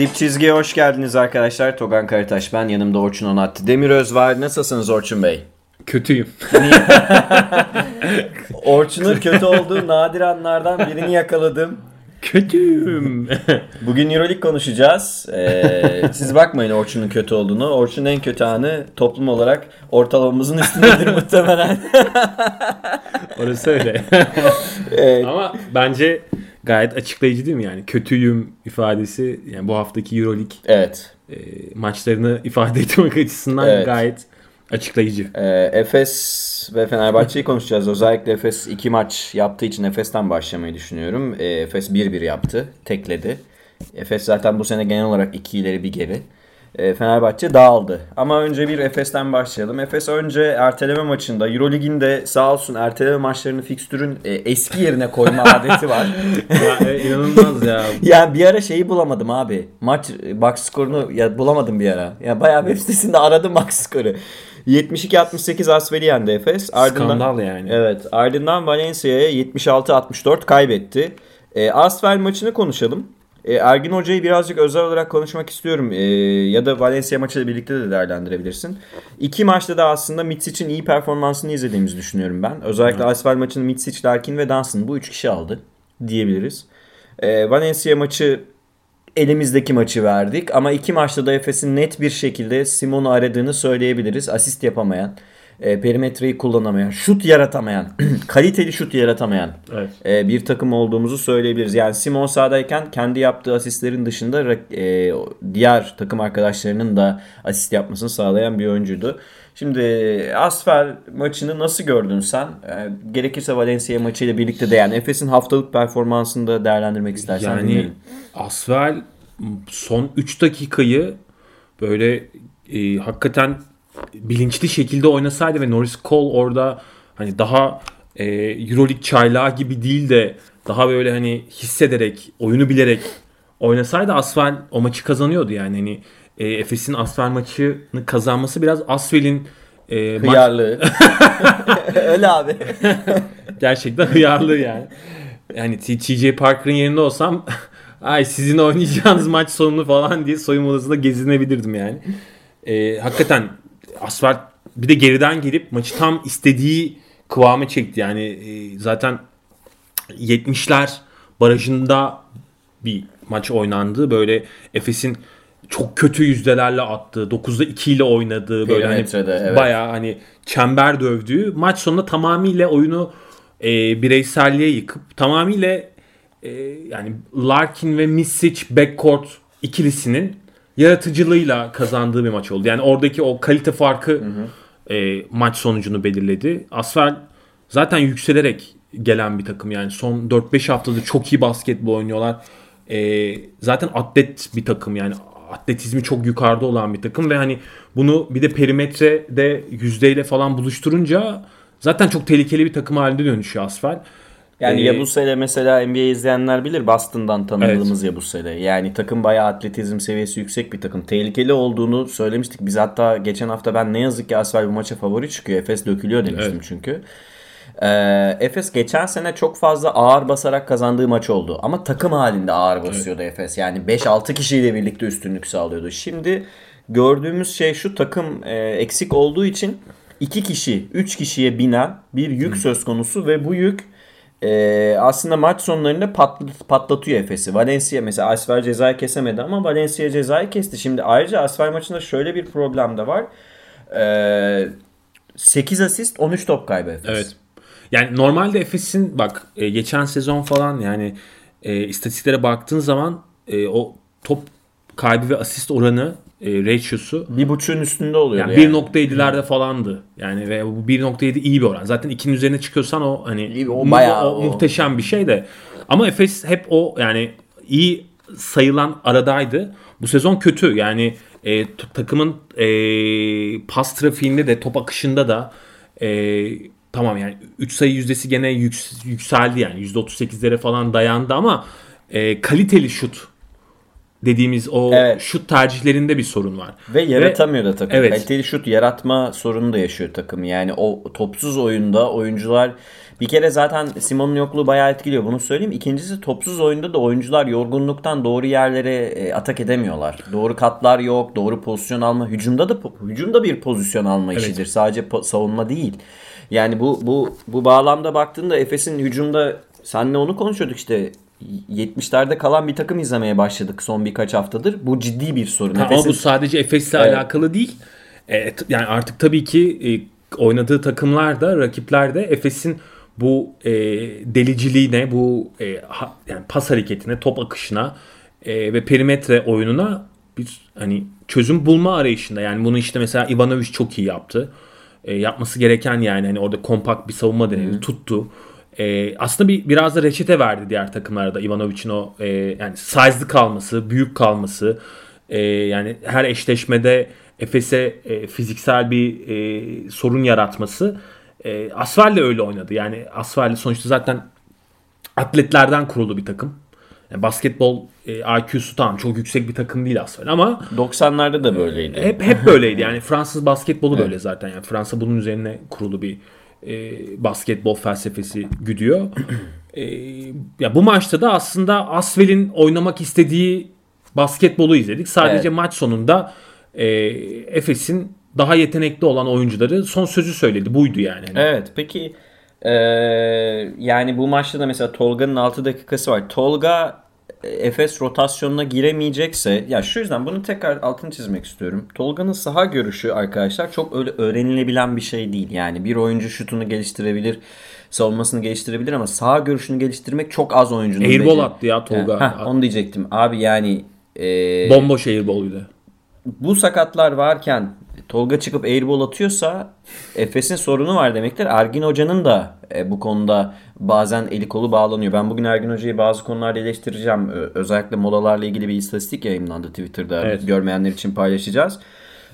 Dip çizgiye hoş geldiniz arkadaşlar. Togan Karataş ben. Yanımda Orçun Onat Demiröz var. Nasılsınız Orçun Bey? Kötüyüm. Orçun'un kötü olduğu nadir anlardan birini yakaladım. Kötüyüm. Bugün Euroleague konuşacağız. Ee, siz bakmayın Orçun'un kötü olduğunu. Orçun'un en kötü anı toplum olarak ortalamamızın üstündedir muhtemelen. Orası öyle. Evet. Ama bence gayet açıklayıcı değil mi yani? Kötüyüm ifadesi yani bu haftaki Euroleague evet. e, maçlarını ifade etmek açısından Evet. gayet açıklayıcı. Ee, Efes ve Fenerbahçe'yi konuşacağız. Özellikle Efes iki maç yaptığı için Efes'ten başlamayı düşünüyorum. Ee, Efes 1-1 yaptı. Tekledi. Efes zaten bu sene genel olarak iki ileri bir geri. Ee, Fenerbahçe dağıldı. Ama önce bir Efes'ten başlayalım. Efes önce erteleme maçında Eurolig'in de sağ olsun erteleme maçlarını fikstürün e, eski yerine koyma adeti var. ya, e, inanılmaz ya. Yani bir ara şeyi bulamadım abi. Maç e, box skorunu ya bulamadım bir ara. Ya bayağı web sitesinde aradım box skoru. 72-68 Asfeli yendi Efes. Ardından, Skandal yani. Evet. Ardından Valencia'ya 76-64 kaybetti. E, Asfel maçını konuşalım. E, Ergin Hoca'yı birazcık özel olarak konuşmak istiyorum. E, ya da Valencia maçıyla birlikte de değerlendirebilirsin. İki maçta da aslında Mitsic'in iyi performansını izlediğimizi düşünüyorum ben. Özellikle Asfel maçını Mitsic, Larkin ve Dunstan bu üç kişi aldı diyebiliriz. E, Valencia maçı elimizdeki maçı verdik ama iki maçta da Efes'in net bir şekilde Simon'u aradığını söyleyebiliriz. Asist yapamayan, e, perimetreyi kullanamayan, şut yaratamayan, kaliteli şut yaratamayan Evet. e, bir takım olduğumuzu söyleyebiliriz. Yani Simon sahadayken kendi yaptığı asistlerin dışında e, diğer takım arkadaşlarının da asist yapmasını sağlayan bir oyuncuydu. Şimdi Asfer maçını nasıl gördün sen? E, gerekirse Valencia maçıyla birlikte de yani Efes'in haftalık performansını da değerlendirmek istersen Yani dinleyelim. Asvel son 3 dakikayı böyle e, hakikaten bilinçli şekilde oynasaydı ve Norris Cole orada hani daha e, Euroleague çaylağı gibi değil de daha böyle hani hissederek, oyunu bilerek oynasaydı Asvel o maçı kazanıyordu yani hani e, Efes'in Asvel maçını kazanması biraz Asvel'in e, maç- Hıyarlığı. Öyle abi. Gerçekten hıyarlı yani. Yani TJ Parker'ın yerinde olsam ay sizin oynayacağınız maç sonunu falan diye soyunma odasında gezinebilirdim yani. Ee, hakikaten Asfalt bir de geriden gelip maçı tam istediği kıvama çekti. Yani e, zaten 70'ler barajında bir maç oynandı. Böyle Efes'in çok kötü yüzdelerle attığı, 9'da 2 ile oynadığı böyle hani evet. bayağı hani çember dövdüğü maç sonunda tamamıyla oyunu e, bireyselliğe yıkıp tamamıyla e, yani Larkin ve Misic backcourt ikilisinin yaratıcılığıyla kazandığı bir maç oldu. Yani oradaki o kalite farkı e, maç sonucunu belirledi. Asfel zaten yükselerek gelen bir takım yani son 4-5 haftadır çok iyi basketbol oynuyorlar. E, zaten atlet bir takım yani atletizmi çok yukarıda olan bir takım ve hani bunu bir de perimetrede yüzdeyle falan buluşturunca zaten çok tehlikeli bir takım halinde dönüşüyor Asfel. Yani Ee, Yabusele mesela NBA izleyenler bilir Boston'dan tanıdığımız Yabusele. Yani takım bayağı atletizm seviyesi yüksek bir takım. Tehlikeli olduğunu söylemiştik. Biz hatta geçen hafta ben ne yazık ki Asfel bu maça favori çıkıyor. Efes dökülüyor demiştim Evet. çünkü. Ee, Efes geçen sene çok fazla ağır basarak kazandığı maç oldu. Ama takım halinde ağır basıyordu Efes. Yani 5-6 kişiyle birlikte üstünlük sağlıyordu. Şimdi gördüğümüz şey şu takım e, eksik olduğu için 2 kişi 3 kişiye binen bir yük söz konusu ve bu yük e, aslında maç sonlarında patl- patlatıyor Efes'i. Valencia mesela Asfer cezayı kesemedi ama Valencia cezayı kesti. Şimdi ayrıca Asfer maçında şöyle bir problem de var. E, 8 asist 13 top kaybı Efes. Evet. Yani normalde Efes'in bak e, geçen sezon falan yani e, istatistiklere baktığın zaman e, o top kaybı ve asist oranı e, ratio'su Bir buçuğun üstünde oluyordu yani yani. 1.7'lerde falandı. Yani ve bu 1.7 iyi bir oran. Zaten 2'nin üzerine çıkıyorsan o hani İyi, o bayağı o o. muhteşem bir şey de. Ama Efes hep o yani iyi sayılan aradaydı. Bu sezon kötü. Yani e, takımın e, pas trafiğinde de top akışında da e, tamam yani 3 sayı yüzdesi gene yüks- yükseldi yani %38'lere falan dayandı ama e, kaliteli şut dediğimiz o Evet. şut tercihlerinde bir sorun var. Ve yaratamıyor da takım. Evet. Kaliteli şut yaratma sorunu da yaşıyor takım. Yani o topsuz oyunda oyuncular bir kere zaten Simon'un yokluğu bayağı etkiliyor. Bunu söyleyeyim. İkincisi topsuz oyunda da oyuncular yorgunluktan doğru yerlere e, atak edemiyorlar. Doğru katlar yok, doğru pozisyon alma. Hücumda da hücumda bir pozisyon alma Evet. işidir. Sadece savunma değil. Yani bu bu bu bağlamda baktığında Efes'in hücumda senle onu konuşuyorduk işte 70'lerde kalan bir takım izlemeye başladık son birkaç haftadır. Bu ciddi bir sorun. Ha, ama Efes'in- bu sadece Efes'le Evet. alakalı değil. E, t- yani artık tabii ki e, oynadığı takımlar da rakipler de Efes'in bu e, deliciliğine, bu e, ha- yani pas hareketine, top akışına e, ve perimetre oyununa bir hani çözüm bulma arayışında. Yani bunu işte mesela Ivanovic çok iyi yaptı. E, yapması gereken yani hani orada kompakt bir savunma denedi, tuttu. E, aslında bir biraz da reçete verdi diğer takımlara da Ivanovic'in o e, yani size'lı kalması, büyük kalması, e, yani her eşleşmede Efes'e e, fiziksel bir e, sorun yaratması. E, Asfal de öyle oynadı. Yani Asfal sonuçta zaten atletlerden kurulu bir takım. Yani basketbol e, IQ'su tamam çok yüksek bir takım değil Asfal ama 90'larda da böyleydi. hep hep böyleydi. Yani Fransız basketbolu böyle zaten. Yani Fransa bunun üzerine kurulu bir e, basketbol felsefesi güdüyor. E, ya bu maçta da aslında Asvel'in oynamak istediği basketbolu izledik. Sadece Evet. maç sonunda e, Efes'in daha yetenekli olan oyuncuları son sözü söyledi. Buydu yani. Evet peki eee, yani bu maçta da mesela Tolga'nın 6 dakikası var. Tolga Efes rotasyonuna giremeyecekse ya şu yüzden bunu tekrar altını çizmek istiyorum. Tolga'nın saha görüşü arkadaşlar çok öyle öğrenilebilen bir şey değil. Yani bir oyuncu şutunu geliştirebilir, savunmasını geliştirebilir ama saha görüşünü geliştirmek çok az oyuncunun Airball attı ya Tolga. Heh, onu diyecektim. Abi yani eee, Bomboş airball'uydu. bu sakatlar varken Tolga çıkıp airball atıyorsa Efes'in sorunu var demektir. Ergin Hoca'nın da e, bu konuda bazen eli kolu bağlanıyor. Ben bugün Ergin Hoca'yı bazı konularda eleştireceğim. Özellikle molalarla ilgili bir istatistik yayınlandı Twitter'da. Evet. Görmeyenler için paylaşacağız.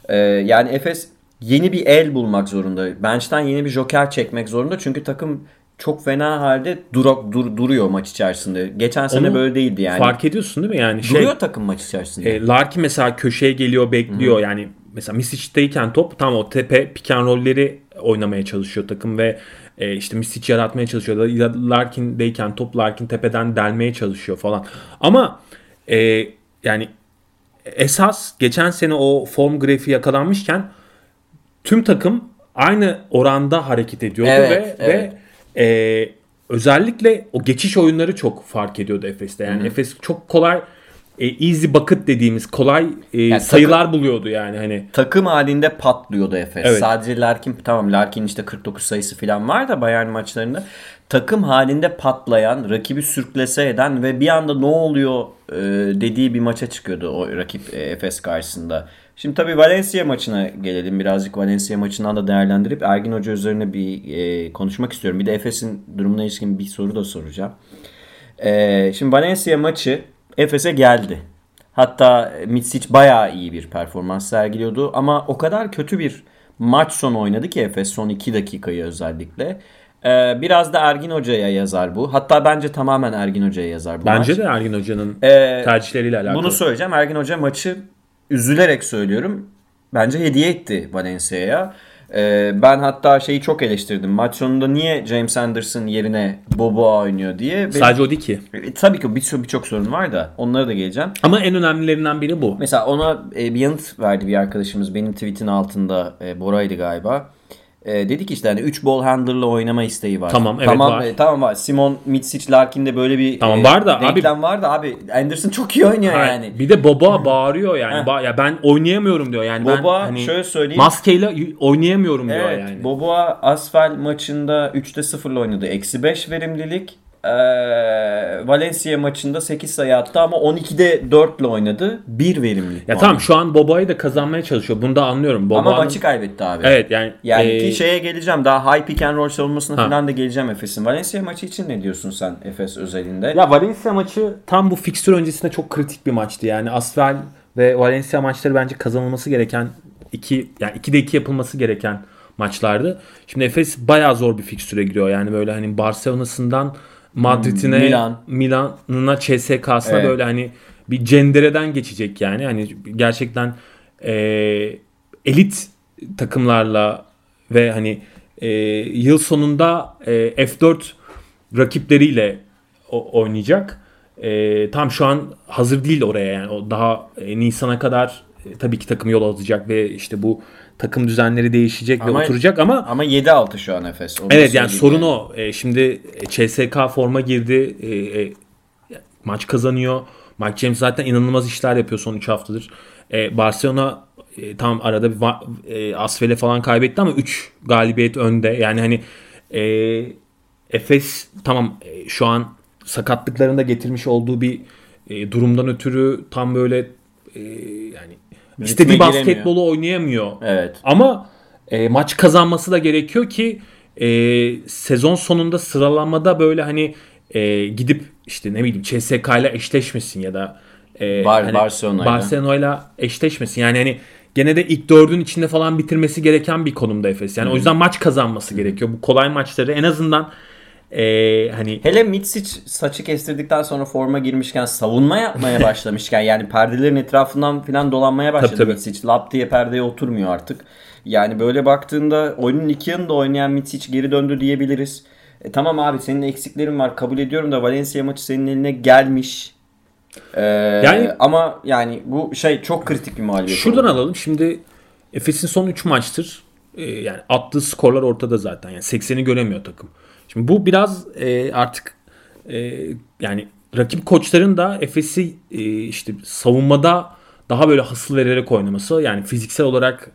E, yani Efes yeni bir el bulmak zorunda. Bench'ten yeni bir joker çekmek zorunda. Çünkü takım çok fena halde dura- dur- duruyor maç içerisinde. Geçen sene Onu böyle değildi yani. Fark ediyorsun değil mi? Yani şey, duruyor takım maç içerisinde. E, Larkin mesela köşeye geliyor bekliyor. Yani mesela Misic'teyken top tam o tepe pick and roll'leri oynamaya çalışıyor takım ve e, işte Misic yaratmaya çalışıyor. Larkin'deyken top Larkin tepeden delmeye çalışıyor falan. Ama e, yani esas geçen sene o form grafiği yakalanmışken tüm takım aynı oranda hareket ediyordu Evet, ve evet. ve e, özellikle o geçiş oyunları çok fark ediyordu Efes'te. Yani Efes çok kolay e, easy bucket dediğimiz kolay e, sayılar buluyordu yani hani. takım halinde patlıyordu Efes. Evet. Sadece Larkin tamam Larkin işte 49 sayısı falan var da Bayern maçlarında takım halinde patlayan, rakibi sürklese eden ve bir anda ne oluyor e, dediği bir maça çıkıyordu o rakip e, Efes karşısında. Şimdi tabii Valencia maçına gelelim. Birazcık Valencia maçından da değerlendirip Ergin Hoca üzerine bir e, konuşmak istiyorum. Bir de Efes'in durumuna ilişkin bir soru da soracağım. E, şimdi Valencia maçı Efes'e geldi. Hatta Mitsic bayağı iyi bir performans sergiliyordu ama o kadar kötü bir maç sonu oynadı ki Efes son 2 dakikayı özellikle. Ee, biraz da Ergin Hoca'ya yazar bu. Hatta bence tamamen Ergin Hoca'ya yazar bu Bence maç. de Ergin Hoca'nın Ee, tercihleriyle alakalı. Bunu söyleyeceğim. Ergin Hoca maçı üzülerek söylüyorum. Bence hediye etti Valencia'ya. Ee, ben hatta şeyi çok eleştirdim. Maç sonunda niye James Anderson yerine Boboa oynuyor diye. Sadece o değil ki. E, tabii ki bir- birçok sorun var da onlara da geleceğim. Ama en önemlilerinden biri bu. Mesela ona e, bir yanıt verdi bir arkadaşımız benim tweetin altında e, Bora'ydı galiba. E, dedi ki işte hani 3 ball handler'la oynama isteği var. Tamam, evet, tamam, var. e, tamam var. Simon Mitsic Larkin'de böyle bir Tamam, var da abi- var da abi Anderson çok iyi oynuyor Ha, yani. Bir de Boba bağırıyor yani. Ba- ya ben oynayamıyorum diyor. Yani ben Boba hani şöyle söyleyeyim. maskeyle oynayamıyorum diyor Evet, yani. Boboa Asfel maçında 3'te 0'la oynadı. Eksi 5 verimlilik. Ee, Valencia maçında 8 sayı attı ama 12'de 4 ile oynadı. 1 verimlilik. Ya tamam şu an Boba'yı da kazanmaya çalışıyor. Bunu da anlıyorum. Boba Ama maçı kaybetti abi. Evet yani Yani e, ki şeye geleceğim. Daha high pick and roll savunmasına Ha. falan da geleceğim Efes'in. Valencia maçı için ne diyorsun sen Efes özelinde? Ya Valencia maçı tam bu fikstür öncesinde çok kritik bir maçtı. Yani Asvel ve Valencia maçları bence kazanılması gereken iki yani 2'de 2 yapılması gereken maçlardı. Şimdi Efes bayağı zor bir fikstüre giriyor. Yani böyle hani Barcelona'sından Madrid'ine, Milan. Milan'ına, CSK'sına Evet. böyle hani bir cendereden geçecek yani. Hani gerçekten e, elit takımlarla ve hani e, yıl sonunda e, F4 rakipleriyle o- oynayacak. E, tam şu an hazır değil oraya yani. O daha e, Nisan'a kadar tabii ki takım yol alacak ve işte bu takım düzenleri değişecek Ama- ve oturacak ama Ama 7-6 şu an Efes. Evet yani sorun o. E, şimdi CSK forma girdi. E, e, maç kazanıyor. Mike James zaten inanılmaz işler yapıyor son 3 haftadır. E, Barcelona e, tam arada bir e, Asfel'e falan kaybetti ama 3 galibiyet önde. Yani hani e, Efes tamam e, şu an sakatlıklarında getirmiş olduğu bir e, durumdan ötürü tam böyle e, yani istediği giremiyor. basketbolu oynayamıyor. Evet. Ama e, maç kazanması da gerekiyor ki e, sezon sonunda sıralamada böyle hani e, gidip işte ne bileyim CSK ile eşleşmesin ya da e, Bar- hani Barcelona'yla. Barcelona'yla eşleşmesin. Yani hani gene de ilk dördün içinde falan bitirmesi gereken bir konumda Efes. Yani o yüzden maç kazanması gerekiyor. Bu kolay maçları en azından e, hani Hele Mitsic saçı kestirdikten sonra forma girmişken savunma yapmaya başlamışken yani perdelerin etrafından falan dolanmaya başladı Tabii, tabii. Mitsic. Lap diye perdeye oturmuyor artık. Yani böyle baktığında oyunun iki yanında oynayan Mitsic geri döndü diyebiliriz. E, tamam abi senin eksiklerin var kabul ediyorum da Valencia maçı senin eline gelmiş. Ee, Yani- ama yani bu şey çok kritik bir mağlubiyet. Şuradan oldu. alalım. Şimdi Efes'in son 3 maçtır. e, yani attığı skorlar ortada zaten. Yani 80'i göremiyor takım. Şimdi bu biraz e, artık e, yani rakip koçların da Efes'i e, işte savunmada daha böyle hasıl vererek oynaması yani fiziksel olarak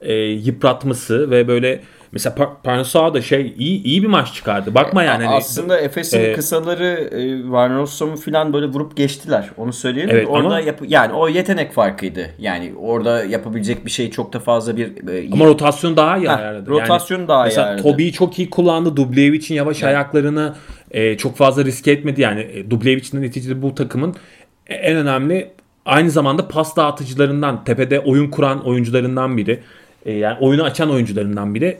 e, yıpratması ve böyle mesela Par- da şey iyi iyi bir maç çıkardı. Bakma yani hani- Aslında Efes'in e, kısaları e, Van Rossum'u falan böyle vurup geçtiler. Onu söyleyelim. Evet, orada ama- yap- yani o yetenek farkıydı. Yani orada yapabilecek bir şey çok da fazla bir e, Ama rotasyon daha iyi Heh, ayarladı. rotasyon daha iyi mesela ayarladı. Tobi'yi çok iyi kullandı. Dublevic'in yavaş ayaklarını e, çok fazla riske etmedi. Yani e, Dublevic'in de neticede bu takımın e, en önemli aynı zamanda pas dağıtıcılarından, tepede oyun kuran oyuncularından biri. E, yani oyunu açan oyuncularından biri.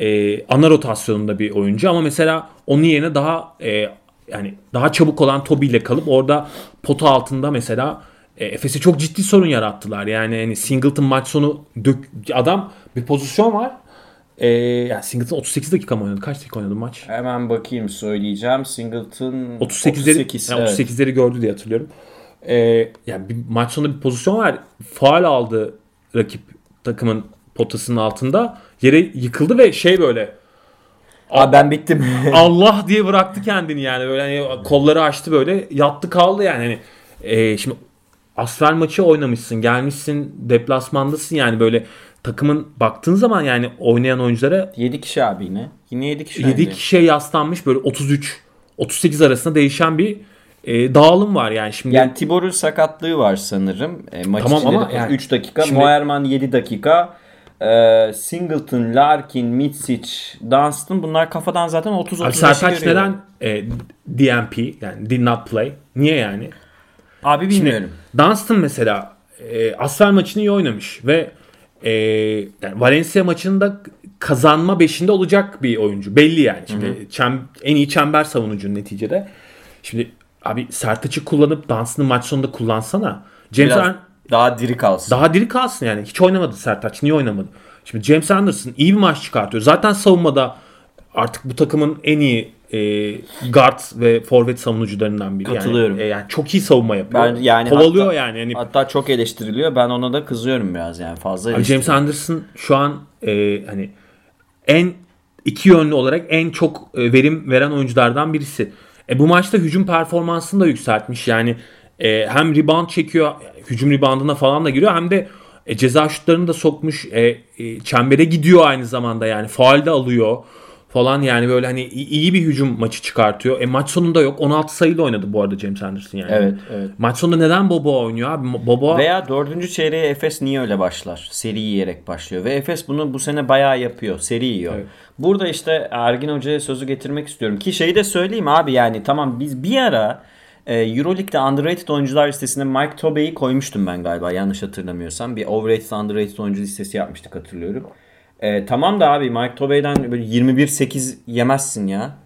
E, ana rotasyonunda bir oyuncu ama mesela onun yerine daha e, yani daha çabuk olan Tobi ile kalıp orada pota altında mesela e, Efes'e çok ciddi sorun yarattılar. Yani hani Singleton maç sonu dök, adam bir pozisyon var. E, yani Singleton 38 dakika mı oynadı? Kaç dakika oynadı maç? Hemen bakayım söyleyeceğim. Singleton 38'leri 38, yani evet. 38'leri gördü diye hatırlıyorum. E, yani bir maç sonunda bir pozisyon var. Faal aldı rakip takımın potasının altında. Yere yıkıldı ve şey böyle Aa, ben bittim. Allah diye bıraktı kendini yani böyle hani kolları açtı böyle yattı kaldı yani hani e, şimdi asfer maçı oynamışsın gelmişsin deplasmandasın yani böyle takımın baktığın zaman yani oynayan oyunculara 7 kişi abi yine. Yine 7 kişi. 7 bence. kişiye yaslanmış böyle 33 38 arasında değişen bir e, dağılım var yani şimdi Yani Tibor'un sakatlığı var sanırım. E, maç Tamam ama de yani 3 dakika. şimdi- Moerman 7 dakika. E, Singleton, Larkin, Mitsic, Dunstan bunlar kafadan zaten 30 Abi 30 Sertaç neden e, DNP yani did not play niye yani Abi bilmiyorum. Dunstan mesela e, Asfer maçını iyi oynamış ve e, yani Valencia maçında kazanma beşinde olacak bir oyuncu. Belli yani. Şimdi çem- en iyi çember savunucu neticede. Şimdi abi Sertaç'ı kullanıp Dunstan'ı maç sonunda kullansana. James Biraz Ar- daha diri kalsın. daha diri kalsın yani. Hiç oynamadı Sertaç. Niye oynamadı? Şimdi James Anderson iyi bir maç çıkartıyor. Zaten savunmada artık bu takımın en iyi e, guard ve forvet savunucularından biri. Katılıyorum. Yani, e, yani çok iyi savunma yapıyor. Ben yani Kovalıyor hatta- yani. yani Hatta çok eleştiriliyor. Ben ona da kızıyorum biraz yani fazla Abi James. Anderson şu an e, hani en iki yönlü olarak en çok e, verim veren oyunculardan birisi. E, bu maçta hücum performansını da yükseltmiş. Yani e, hem rebound çekiyor, hücum reboundına falan da giriyor hem de e, ceza şutlarını da sokmuş. E, e, çembere gidiyor aynı zamanda yani faal de alıyor falan yani böyle hani iyi bir hücum maçı çıkartıyor. E maç sonunda yok. 16 sayıyla oynadı bu arada James Anderson yani. Evet, evet. Maç sonunda neden Bobo oynuyor abi? Bobo Veya dördüncü çeyreğe Efes niye öyle başlar? Seri yiyerek başlıyor. Ve Efes bunu bu sene bayağı yapıyor. Seri yiyor. Evet. Burada işte Ergin Hoca'ya sözü getirmek istiyorum. Ki şeyi de söyleyeyim abi yani tamam biz bir ara Euroleague'de underrated oyuncular listesine Mike Tobey'i koymuştum ben galiba yanlış hatırlamıyorsam. Bir overrated underrated oyuncu listesi yapmıştık hatırlıyorum. E, tamam da abi Mike Tobey'den böyle 21-8 yemezsin ya.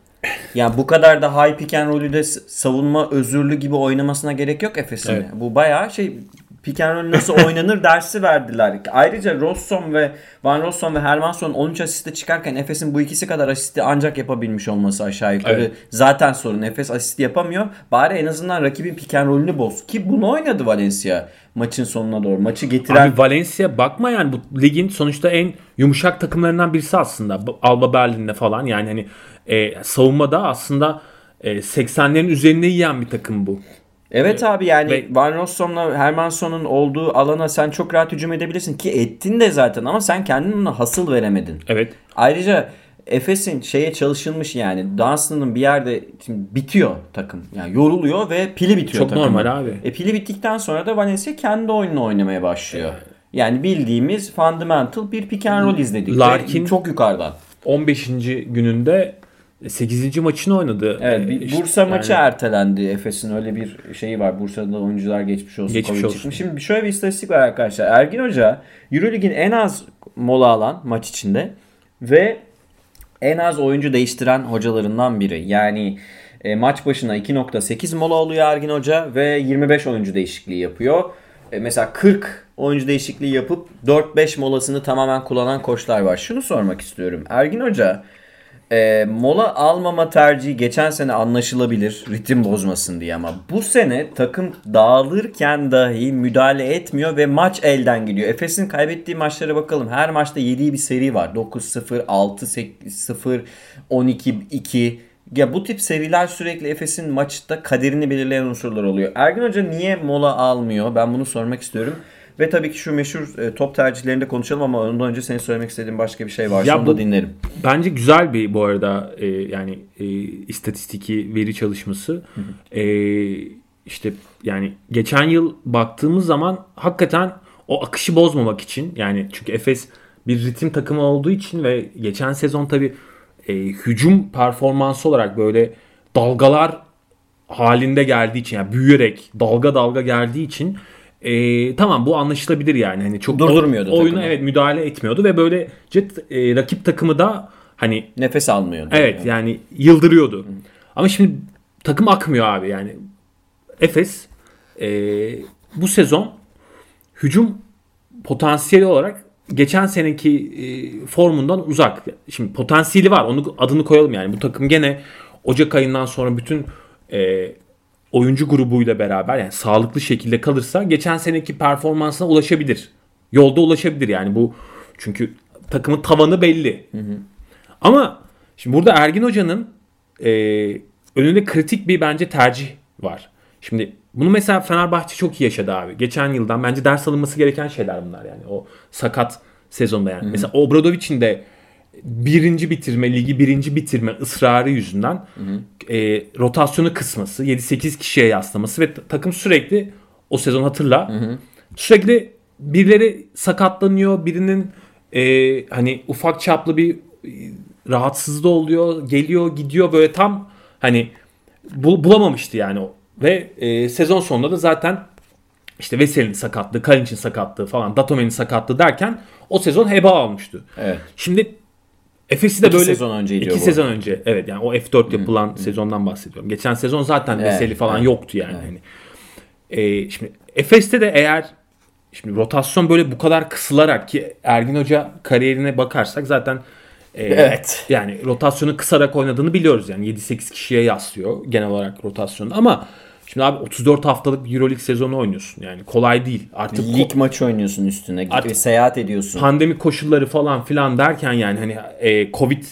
Yani bu kadar da high pick and roll'ü de savunma özürlü gibi oynamasına gerek yok Efes'in. Evet. Bu bayağı şey pick and roll nasıl oynanır dersi verdiler. Ayrıca Rosson ve Van Rosson ve Hermansson 13 asiste çıkarken Efes'in bu ikisi kadar asisti ancak yapabilmiş olması aşağı yukarı. Evet. Zaten sorun. Efes asist yapamıyor. Bari en azından rakibin pick and roll'ünü boz. Ki bunu oynadı Valencia maçın sonuna doğru. Maçı getiren Abi Valencia bakma yani bu ligin sonuçta en yumuşak takımlarından birisi aslında. Alba Berlin'de falan yani hani e, savunmada aslında e, 80'lerin üzerinde yiyen bir takım bu. Evet abi yani Ve- Van Rossum'la Hermansson'un olduğu alana sen çok rahat hücum edebilirsin ki ettin de zaten ama sen kendin ona hasıl veremedin. Evet. Ayrıca Efes'in şeye çalışılmış yani Dunstan'ın bir yerde şimdi bitiyor takım. Yani yoruluyor ve pili bitiyor Çok takımın. normal abi. E pili bittikten sonra da Valencia kendi oyununu oynamaya başlıyor. Yani bildiğimiz fundamental bir pick and roll izledik. Larkin- çok yukarıdan. 15. gününde 8. maçını oynadı. Evet E, bir işte Bursa yani- maçı ertelendi. Efes'in öyle bir şeyi var. Bursa'da oyuncular geçmiş olsun. Geçmiş Covid olsun. çıkmış. Şimdi şöyle bir istatistik var arkadaşlar. Ergin Hoca Eurolig'in en az mola alan maç içinde ve en az oyuncu değiştiren hocalarından biri. Yani e, maç başına 2.8 mola oluyor Ergin Hoca ve 25 oyuncu değişikliği yapıyor. E, mesela 40 oyuncu değişikliği yapıp 4-5 molasını tamamen kullanan koçlar var. Şunu sormak istiyorum. Ergin Hoca e, mola almama tercihi geçen sene anlaşılabilir ritim bozmasın diye ama bu sene takım dağılırken dahi müdahale etmiyor ve maç elden gidiyor. Efes'in kaybettiği maçlara bakalım. Her maçta yediği bir seri var. 9-0, 6-0, 12-2. Ya bu tip seriler sürekli Efes'in maçta kaderini belirleyen unsurlar oluyor. Ergin Hoca niye mola almıyor? Ben bunu sormak istiyorum. Ve tabii ki şu meşhur e, top tercihlerini de konuşalım ama ondan önce senin söylemek istediğin başka bir şey varsa Ya onu bu- da dinlerim. Bence güzel bir bu arada e, yani e, istatistiki veri çalışması. E, işte yani geçen yıl baktığımız zaman hakikaten o akışı bozmamak için yani çünkü Efes bir ritim takımı olduğu için ve geçen sezon tabi hücum performansı olarak böyle dalgalar halinde geldiği için yani büyüyerek dalga dalga geldiği için e, tamam bu anlaşılabilir yani hani çok Durdurmuyordu oyuna takımı. evet müdahale etmiyordu ve böyle jet, e, rakip takımı da hani Nefes almıyor. evet yani yıldırıyordu. Ama şimdi takım akmıyor abi yani Efes e, bu sezon hücum potansiyeli olarak geçen seneki e, formundan uzak. Şimdi potansiyeli var. Onu adını koyalım yani. Bu takım gene Ocak ayından sonra bütün e, oyuncu grubuyla beraber yani sağlıklı şekilde kalırsa geçen seneki performansına ulaşabilir. Yolda ulaşabilir yani bu çünkü takımın tavanı belli. Ama şimdi burada Ergin Hoca'nın e, önünde kritik bir bence tercih var. Şimdi bunu mesela Fenerbahçe çok iyi yaşadı abi. Geçen yıldan bence ders alınması gereken şeyler bunlar yani. O sakat sezonda yani. Mesela Obradovic'in de birinci bitirme, ligi birinci bitirme ısrarı yüzünden e, rotasyonu kısması, 7-8 kişiye yaslaması ve ta- takım sürekli o sezon hatırla sürekli birileri sakatlanıyor, birinin e, hani ufak çaplı bir e, rahatsızlığı oluyor, geliyor, gidiyor böyle tam hani bul- bulamamıştı yani o. Ve e, sezon sonunda da zaten işte Veseli'nin sakatlığı, Kalinic'in sakatlığı falan, Datome'nin sakatlığı derken o sezon heba almıştı. Evet. Şimdi Efes'i de İki böyle sezon önce iki bu sezon önce evet yani o F4 yapılan sezondan bahsediyorum. Geçen sezon zaten Evet, Veseli falan evet. yoktu yani. Hani. Ee, şimdi Efes'te de eğer şimdi rotasyon böyle bu kadar kısılarak ki Ergin Hoca kariyerine bakarsak zaten e, Evet. yani rotasyonu kısarak oynadığını biliyoruz yani 7-8 kişiye yaslıyor genel olarak rotasyonu ama şimdi abi 34 haftalık Euroleague sezonu oynuyorsun yani kolay değil. Artık Lig maçı oynuyorsun üstüne. Artık- seyahat ediyorsun. pandemi koşulları falan filan derken yani hani e, Covid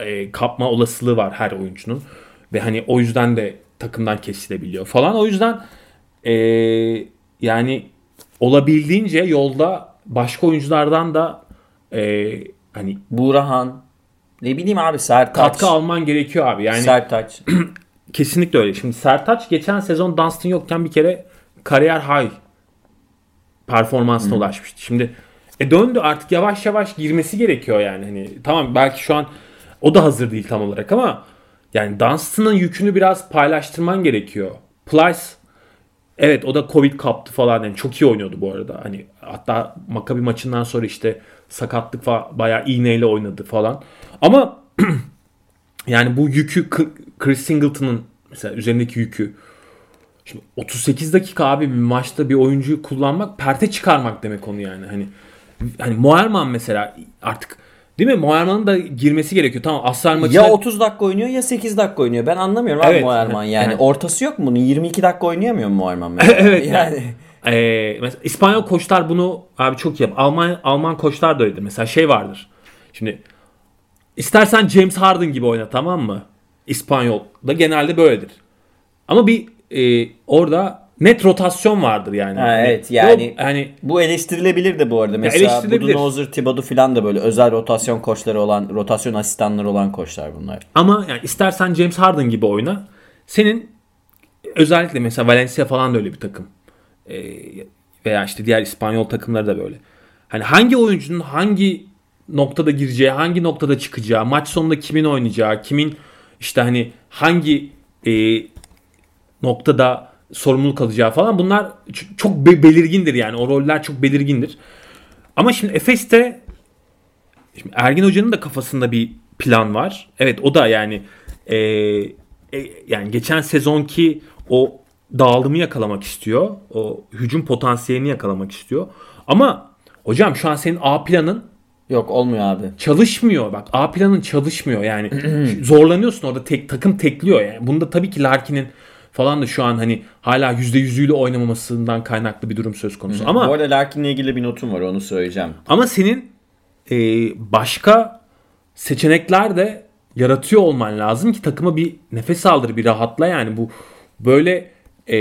e, kapma olasılığı var her oyuncunun ve hani o yüzden de takımdan kesilebiliyor falan. O yüzden e, yani olabildiğince yolda başka oyunculardan da e, hani Buğrahan. Ne bileyim abi Sertaç. katkı alman gerekiyor abi. Yani Sertaç. kesinlikle öyle. Şimdi Sertaç geçen sezon Dunstan yokken bir kere kariyer high performansına ulaşmıştı. Şimdi e döndü artık yavaş yavaş girmesi gerekiyor yani. Hani tamam belki şu an o da hazır değil tam olarak ama yani Dunstan'ın yükünü biraz paylaştırman gerekiyor. Plyce evet o da Covid kaptı falan yani çok iyi oynuyordu bu arada. Hani hatta Maccabi maçından sonra işte sakatlık falan bayağı iğneyle oynadı falan. Ama yani bu yükü Chris Singleton'ın mesela üzerindeki yükü Şimdi 38 dakika abi bir maçta bir oyuncuyu kullanmak perte çıkarmak demek onu yani. Hani hani Moerman mesela artık değil mi? Moerman'ın da girmesi gerekiyor. Tamam Aslan maçında Ya 30 dakika oynuyor ya 8 dakika oynuyor. Ben anlamıyorum abi Evet. Moerman yani. Yani- Ortası yok mu bunun? 22 dakika oynayamıyor mu Moerman mesela? Evet, yani. Ee, mesela İspanyol koçlar bunu abi çok iyi yap. Alman Alman koçlar da öyledir. Mesela şey vardır. Şimdi istersen James Harden gibi oyna tamam mı? İspanyol da genelde böyledir. Ama bir e, orada net rotasyon vardır yani. Ha, Hani evet, yani- yok, hani Bu eleştirilebilir de bu arada. Mesela. Budenholzer, Thibodeau falan da böyle özel rotasyon koçları olan, rotasyon asistanları olan koçlar bunlar. Ama yani istersen James Harden gibi oyna. Senin özellikle mesela Valencia falan da öyle bir takım. Ee, veya işte diğer İspanyol takımları da böyle. Hani hangi oyuncunun hangi noktada gireceği, hangi noktada çıkacağı, maç sonunda kimin oynayacağı, kimin işte hani hangi e, noktada sorumluluk alacağı falan bunlar çok be- belirgindir yani. O roller çok belirgindir. Ama şimdi Efes'te Şimdi Ergin Hoca'nın da kafasında bir plan var. Evet o da yani e, e, yani geçen sezonki o dağılımı yakalamak istiyor. O hücum potansiyelini yakalamak istiyor. Ama hocam şu an senin A planın Yok olmuyor abi. çalışmıyor. Bak A planın çalışmıyor. Yani zorlanıyorsun orada tek takım tekliyor yani. Bunda tabii ki Larkin'in falan da şu an hani hala %100'üyle oynamamasından kaynaklı bir durum söz konusu. Ama Bu arada Larkin'le ilgili bir notum var onu söyleyeceğim. ama senin e, başka seçenekler de yaratıyor olman lazım ki takıma bir nefes aldır, bir rahatla yani bu böyle e,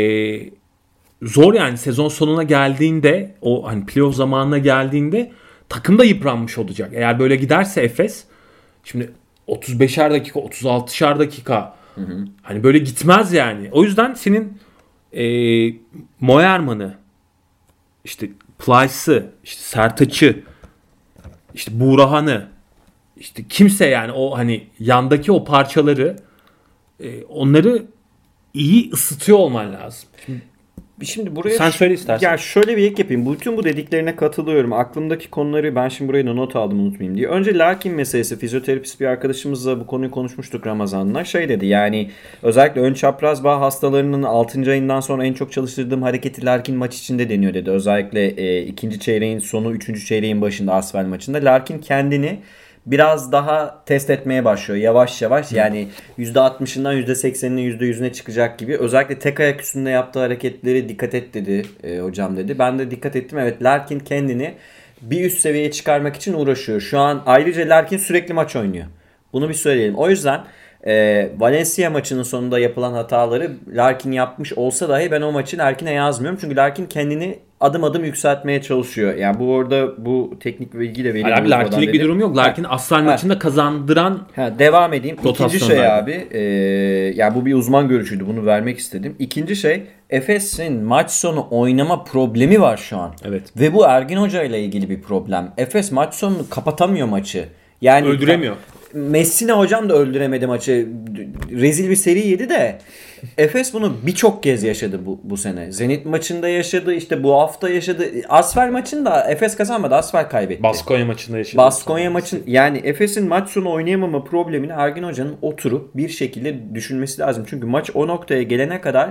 zor yani sezon sonuna geldiğinde o hani playoff zamanına geldiğinde takım da yıpranmış olacak. Eğer böyle giderse Efes şimdi 35'er dakika 36'şer dakika hani böyle gitmez yani. O yüzden senin e, Moerman'ı işte Plyce'ı işte Sertaç'ı işte Buğrahan'ı işte kimse yani o hani yandaki o parçaları e, onları iyi ısıtıyor olman lazım. Şimdi buraya Sen söyle istersen. Ya şöyle bir ek yapayım. Bütün bu dediklerine katılıyorum. Aklımdaki konuları ben şimdi buraya not aldım unutmayayım diye. Önce Larkin meselesi fizyoterapist bir arkadaşımızla bu konuyu konuşmuştuk Ramazan'la. Şey dedi yani özellikle ön çapraz bağ hastalarının 6. ayından sonra en çok çalıştırdığım hareketi Larkin maç içinde deniyor dedi. Özellikle e, ikinci çeyreğin sonu, üçüncü çeyreğin başında Asvel maçında. Larkin kendini biraz daha test etmeye başlıyor yavaş yavaş. Yani %60'ından %80'ine %100'üne çıkacak gibi. Özellikle tek ayak üstünde yaptığı hareketleri dikkat et dedi e, hocam dedi. Ben de dikkat ettim. Evet Larkin kendini bir üst seviyeye çıkarmak için uğraşıyor. Şu an ayrıca Larkin sürekli maç oynuyor. Bunu bir söyleyelim. O yüzden e, Valencia maçının sonunda yapılan hataları Larkin yapmış olsa dahi ben o maçı Larkin'e yazmıyorum. Çünkü Larkin kendini adım adım yükseltmeye çalışıyor. Yani bu orada bu teknik bilgiyle vereyim. Hayır abi Larkin'lik bir durum yok. Larkin Aslan maçında kazandıran Ha, devam edeyim. İkinci şey zaten. abi, e, yani bu bir uzman görüşüydü. Bunu vermek istedim. İkinci şey, Efes'in maç sonu oynama problemi var şu an. Evet. Ve bu Ergin Hoca ile ilgili bir problem. Efes maç sonunu kapatamıyor maçı. Yani Öldüremiyor. Messina hocam da öldüremedi maçı. Rezil bir seri yedi de. Efes bunu birçok kez yaşadı bu, bu sene. Zenit maçında yaşadı, işte bu hafta yaşadı. Asfer maçında Efes kazanmadı, Asfer kaybetti. Baskonya maçında yaşadı. Baskonya maçın yani Efes'in maç sonu oynayamama problemini Ergin Hoca'nın oturup bir şekilde düşünmesi lazım. Çünkü maç o noktaya gelene kadar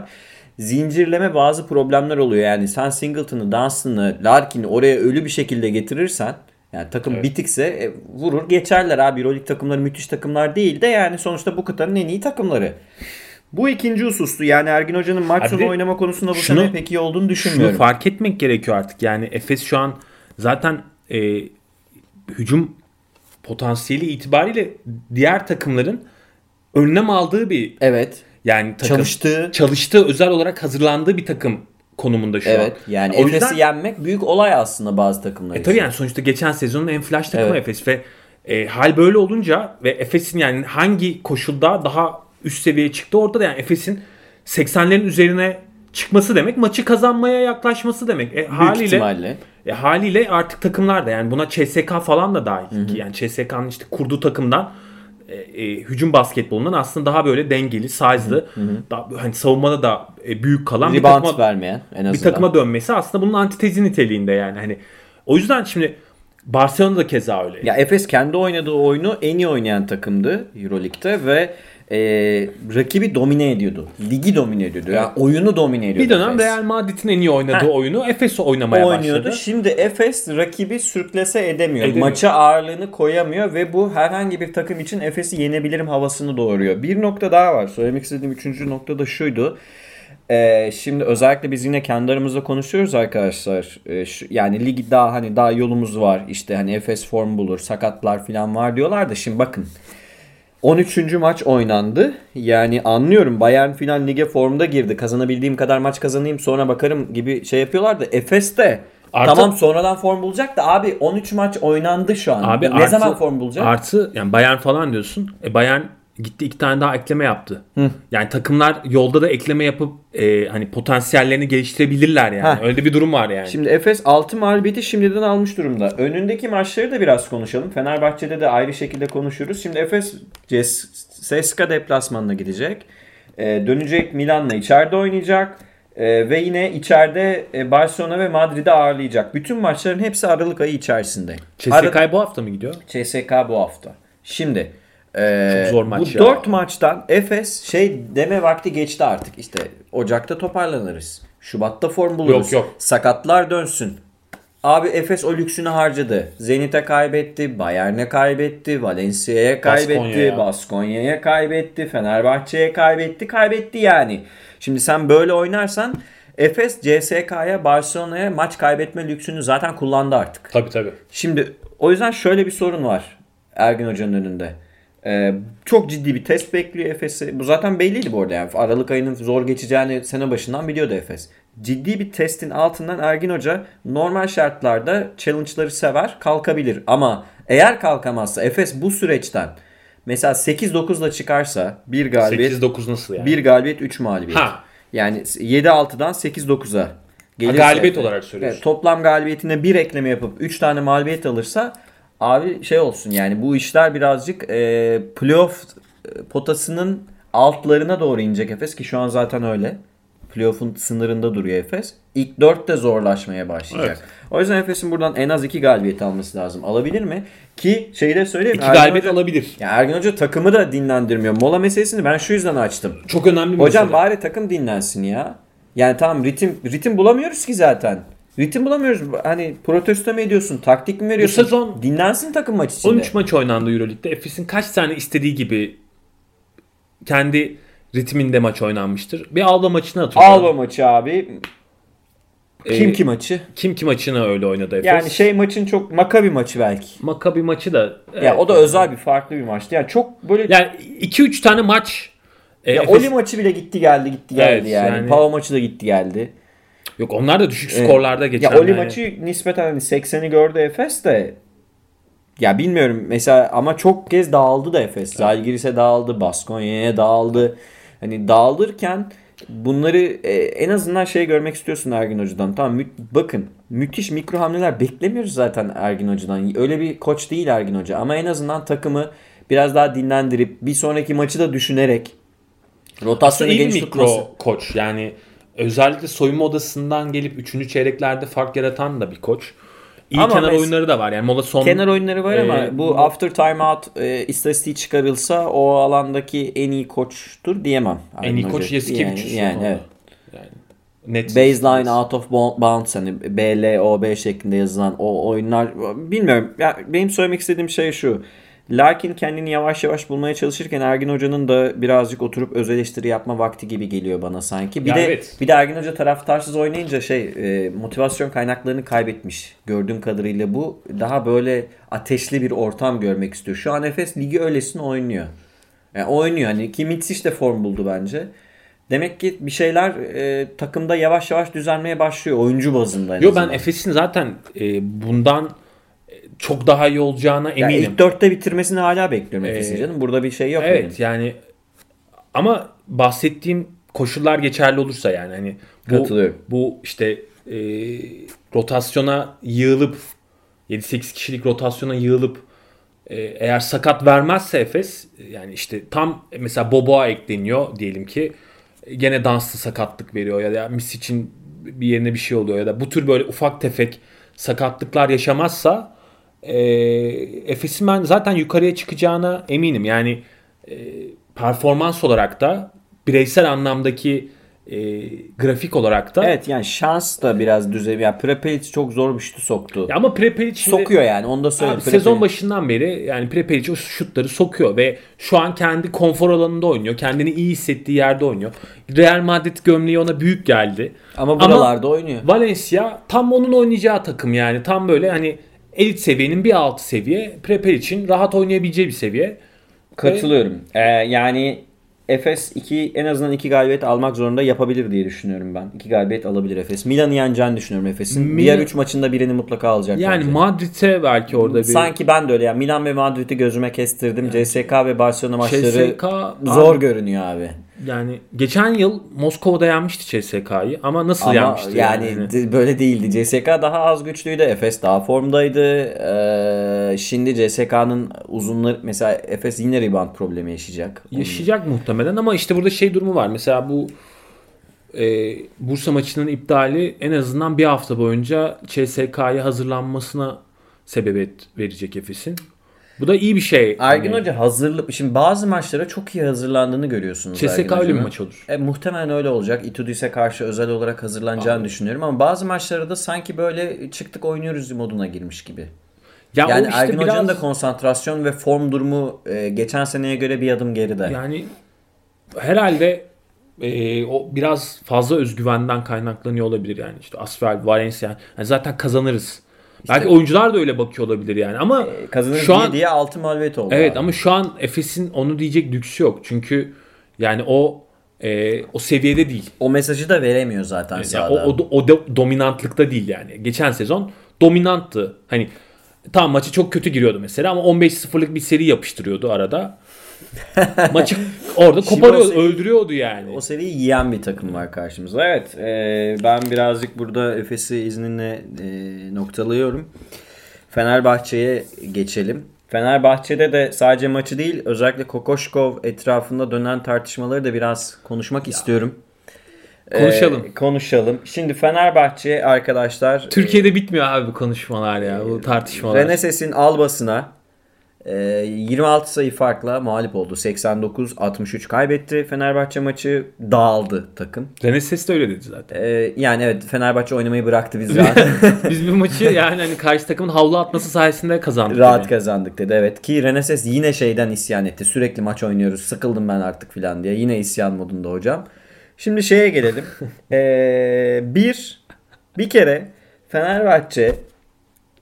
zincirleme bazı problemler oluyor. Yani sen Singleton'ı, Dunstan'ı, Larkin'i oraya ölü bir şekilde getirirsen yani takım bitikse e, vurur geçerler abi. Euroleague takımları müthiş takımlar değil de yani sonuçta bu kıtanın en iyi takımları. Bu ikinci husustu. Yani Ergin Hoca'nın maç sonu oynama konusunda bu şunu- sene pek iyi olduğunu Şunu düşünmüyorum. fark etmek gerekiyor artık. Yani Efes şu an zaten e, hücum potansiyeli itibariyle diğer takımların önlem aldığı bir evet. yani takım, Çalıştığı çalıştığı özel olarak hazırlandığı bir takım konumunda şu Evet. an. Yani Efes'i yüzden yenmek büyük olay aslında bazı takımlar e, için. tabii yani sonuçta geçen sezonun en flash takımı Evet. Efes ve e, hal böyle olunca ve Efes'in yani hangi koşulda daha üst seviyeye çıktı orada da yani Efes'in 80'lerin üzerine çıkması demek maçı kazanmaya yaklaşması demek. E, Büyük haliyle ihtimalle. e, haliyle artık takımlar da yani buna CSK falan da dahil ki yani CSK'nın işte kurduğu takımdan e, e, hücum basketbolundan aslında daha böyle dengeli, size'lı, daha, hani savunmada da e, büyük kalan bir Rebound takıma vermeyen en azından. bir takıma dönmesi aslında bunun antitezi niteliğinde yani hani o yüzden şimdi Barcelona da keza öyle. Ya Efes kendi oynadığı oyunu en iyi oynayan takımdı Euroleague'de ve e, rakibi domine ediyordu. Ligi domine ediyordu. Yani oyunu domine ediyordu. bir dönem Efes. Real Madrid'in en iyi oynadığı Heh. oyunu Efes oynamaya oynuyordu. başladı. Şimdi Efes rakibi sürklese edemiyor. Edemiyor. Maça ağırlığını koyamıyor ve bu herhangi bir takım için Efes'i yenebilirim havasını doğuruyor. Bir nokta daha var. Söylemek istediğim üçüncü nokta da şuydu. Ee, şimdi özellikle biz yine kendi aramızda konuşuyoruz arkadaşlar. Ee, şu- yani lig daha hani daha yolumuz var. İşte hani Efes form bulur, sakatlar falan var diyorlar da şimdi bakın. 13. maç oynandı. Yani anlıyorum Bayern final lige formda girdi. Kazanabildiğim kadar maç kazanayım sonra bakarım gibi şey yapıyorlar da Efes de Artı- tamam sonradan form bulacak da abi 13 maç oynandı şu an. Abi ne artı- zaman form bulacak? Artı yani Bayern falan diyorsun. E Bayern gitti iki tane daha ekleme yaptı. Yani takımlar yolda da ekleme yapıp e, hani potansiyellerini geliştirebilirler yani. Heh. Öyle bir durum var yani. Şimdi Efes 6 mağlubiyeti şimdiden almış durumda. Önündeki maçları da biraz konuşalım. Fenerbahçe'de de ayrı şekilde konuşuruz. Şimdi Efes CSKA deplasmanına gidecek. Ee, dönecek Milan'la içeride oynayacak. Ee, ve yine içeride e, Barcelona ve Madrid'i ağırlayacak. Bütün maçların hepsi Aralık ayı içerisinde. CSKA bu hafta mı gidiyor? CSK bu hafta. Şimdi e, Çok zor maç bu ya. 4 maçtan Efes şey deme vakti geçti artık. İşte Ocak'ta toparlanırız. Şubat'ta form buluruz. Yok, yok. Sakatlar dönsün. Abi Efes o lüksünü harcadı. Zenit'e kaybetti, Bayern'e kaybetti, Valencia'ya kaybetti. Baskonya'ya kaybetti, Fenerbahçe'ye kaybetti, kaybetti yani. Şimdi sen böyle oynarsan Efes CSK'ya, Barcelona'ya maç kaybetme lüksünü zaten kullandı artık. Tabii tabii. Şimdi o yüzden şöyle bir sorun var Ergin Hoca'nın önünde. Ee, çok ciddi bir test bekliyor Efes'i. Bu zaten belliydi bu arada. Yani Aralık ayının zor geçeceğini sene başından biliyordu Efes. Ciddi bir testin altından Ergin Hoca normal şartlarda challenge'ları sever, kalkabilir. Ama eğer kalkamazsa Efes bu süreçten mesela 8-9'la çıkarsa bir galibiyet 8-9 nasıl yani? bir galibiyet 3 mağlubiyet. Ha. Yani 7-6'dan 8-9'a gelirse. galibiyet olarak söylüyorsun. Evet, toplam galibiyetine bir ekleme yapıp 3 tane mağlubiyet alırsa abi şey olsun yani bu işler birazcık e, playoff e, potasının altlarına doğru inecek Efes ki şu an zaten öyle. Playoff'un sınırında duruyor Efes. İlk 4 de zorlaşmaya başlayacak. Evet. O yüzden Efes'in buradan en az 2 galibiyet alması lazım. Alabilir mi? Ki şeyi de söyleyeyim. İki Ergin galibiyet Hoca- alabilir. Ya Ergin Hoca takımı da dinlendirmiyor. Mola meselesini ben şu yüzden açtım. Çok önemli bir Hocam mesele. bari takım dinlensin ya. Yani tamam ritim ritim bulamıyoruz ki zaten. Ritim bulamıyoruz. Hani protesto mu ediyorsun? Taktik mi veriyorsun? sezon dinlensin takım maç içinde. 13 maç oynandı Euroleague'de. Efes'in kaç tane istediği gibi kendi ritminde maç oynanmıştır. Bir Alba maçını hatırlıyorum. Alba maçı abi. Kim Ee, ki maçı? Kim ki maçını öyle oynadı Efes. Yani şey maçın çok Makabi maçı belki. Maccabi maçı da Ya o da özel bir farklı bir maçtı. Yani çok böyle yani 2-3 tane maç e, ya Efes- Oli maçı bile gitti geldi gitti geldi Evet, yani. yani- Pau maçı da gitti geldi. Yok onlar da düşük Evet. skorlarda geçen. Ya Oli yani. maçı nispeten hani 80'i gördü Efes de ya bilmiyorum mesela ama çok kez dağıldı da Efes. Zalgiris'e dağıldı, Baskonya'ya dağıldı. Hani dağılırken bunları e, en azından şey görmek istiyorsun Ergin Hoca'dan. Tamam mü- bakın müthiş mikro hamleler beklemiyoruz zaten Ergin Hoca'dan. Öyle bir koç değil Ergin Hoca ama en azından takımı biraz daha dinlendirip bir sonraki maçı da düşünerek Aslında rotasyonu iyi geniş mikro tutması. koç. Yani özellikle soyunma odasından gelip 3. çeyreklerde fark yaratan da bir koç. İyi Ama kenar oyunları da var. Yani mola son Kenar oyunları var ama Ee, bu after timeout e, istatistiği çıkarılsa o alandaki en iyi koçtur diyemem. en iyi koç. Yasikevicius. Yani, yani, yani, evet. yani net Baseline out of bo- bounds hani BLOB şeklinde yazılan o oyunlar bilmiyorum. Ya benim söylemek istediğim şey şu. Lakin kendini yavaş yavaş bulmaya çalışırken Ergin Hoca'nın da birazcık oturup öz eleştiri yapma vakti gibi geliyor bana sanki. Bir Ya de evet. bir de Ergin Hoca taraftarsız oynayınca şey e, motivasyon kaynaklarını kaybetmiş. Gördüğüm kadarıyla bu daha böyle ateşli bir ortam görmek istiyor. Şu an Efes ligi öylesine oynuyor. Yani oynuyor hani ki Mitsic de form buldu bence. Demek ki bir şeyler e, takımda yavaş yavaş düzelmeye başlıyor oyuncu bazında. Yo ben. Efes'in zaten e, bundan e, çok daha iyi olacağına eminim. ilk dörtte bitirmesini hala bekliyorum Efes'in Ee, canım. Burada bir şey yok. Evet benim. yani ama bahsettiğim koşullar geçerli olursa yani hani bu, Katılıyorum. bu işte e, rotasyona yığılıp 7-8 kişilik rotasyona yığılıp e, eğer sakat vermezse Efes yani işte tam mesela Boboa ekleniyor diyelim ki gene danslı sakatlık veriyor ya da Mis için bir yerine bir şey oluyor ya da bu tür böyle ufak tefek sakatlıklar yaşamazsa e, Efes'in ben zaten yukarıya çıkacağına eminim. Yani e, performans olarak da bireysel anlamdaki e, grafik olarak da. Evet yani şans da biraz düzey. Yani Prepelic çok zor bir şutu soktu. Ya ama Prepelic Sokuyor yani onu da söyleyeyim. Abi, sezon başından beri yani Prepelic o şutları sokuyor ve şu an kendi konfor alanında oynuyor. Kendini iyi hissettiği yerde oynuyor. Real Madrid gömleği ona büyük geldi. Ama buralarda oynuyor. Valencia tam onun oynayacağı takım yani. Tam böyle hani elit seviyenin bir altı seviye. Prepelic'in rahat oynayabileceği bir seviye. Katılıyorum. Ee, yani Efes 2 en azından 2 galibiyet almak zorunda yapabilir diye düşünüyorum ben. 2 galibiyet alabilir Efes. Milan'ı yeneceğini düşünüyorum Efes'in. Milan- Diğer 3 maçında birini mutlaka alacak. Yani bence. Madrid'e belki orada bir... Sanki ben de öyle yani Milan ve Madrid'i gözüme kestirdim. CSK ve Barcelona maçları CSK zor abi- görünüyor abi. Yani geçen yıl Moskova'da yenmişti CSK'yı ama nasıl Ama yenmişti? yani, de- böyle değildi. CSK daha az güçlüydü. Efes daha formdaydı. Ee, şimdi CSK'nın uzunları mesela Efes yine rebound problemi yaşayacak. Yaşayacak muhtemelen ama işte burada şey durumu var. Mesela bu e, Bursa maçının iptali en azından bir hafta boyunca CSK'ya hazırlanmasına sebebiyet verecek Efes'in. Bu da iyi bir şey. Ergin Hani Hoca hazırlık şimdi bazı maçlara çok iyi hazırlandığını görüyorsunuz. CSK Ergin öyle bir Hoca'nın. maç olur. E, muhtemelen öyle olacak. Itudis'e karşı özel olarak hazırlanacağını düşünüyorum ama bazı maçlarda da sanki böyle çıktık oynuyoruz moduna girmiş gibi. Ya yani işte Ergin Hoca'nın biraz da konsantrasyon ve form durumu e, geçen seneye göre bir adım geride. yani herhalde e, o biraz fazla özgüvenden kaynaklanıyor olabilir yani. İşte Asfel, Valencia yani zaten kazanırız. Belki oyuncular da öyle bakıyor olabilir yani ama E, Kazanır şu diye an diye 6 mağlubiyet oldu. Evet abi. ama şu an Efes'in onu diyecek lüksü yok. Çünkü yani o e, o seviyede değil. o mesajı da veremiyor zaten Yani sahada. o, o, o do- dominantlıkta değil yani. Geçen sezon dominanttı. Hani tam maçı çok kötü giriyordu mesela ama 15-0'lık bir seri yapıştırıyordu arada. Maçı orada koparıyor, seri- öldürüyordu yani. O seriyi yiyen bir takım var karşımızda. Evet e, ben birazcık burada Efes'i izninle e, noktalıyorum. Fenerbahçe'ye geçelim. Fenerbahçe'de de sadece maçı değil özellikle Kokoşkov etrafında dönen tartışmaları da biraz konuşmak istiyorum. Konuşalım. E, konuşalım. Şimdi Fenerbahçe arkadaşlar Türkiye'de bitmiyor abi bu konuşmalar ya, bu tartışmalar. Reneses'in Albas'ına e, 26 sayı farkla mağlup oldu. 89-63 kaybetti. Fenerbahçe maçı dağıldı takım. Reneses de öyle dedi zaten. Ee, yani evet Fenerbahçe oynamayı bıraktı biz zaten. Biz bu maçı yani hani karşı takımın havlu atması sayesinde kazandık. Rahat yani. kazandık dedi evet. Ki Reneses yine şeyden isyan etti. Sürekli maç oynuyoruz. Sıkıldım ben artık filan diye. Yine isyan modunda hocam. Şimdi şeye gelelim. Ee, bir, bir kere Fenerbahçe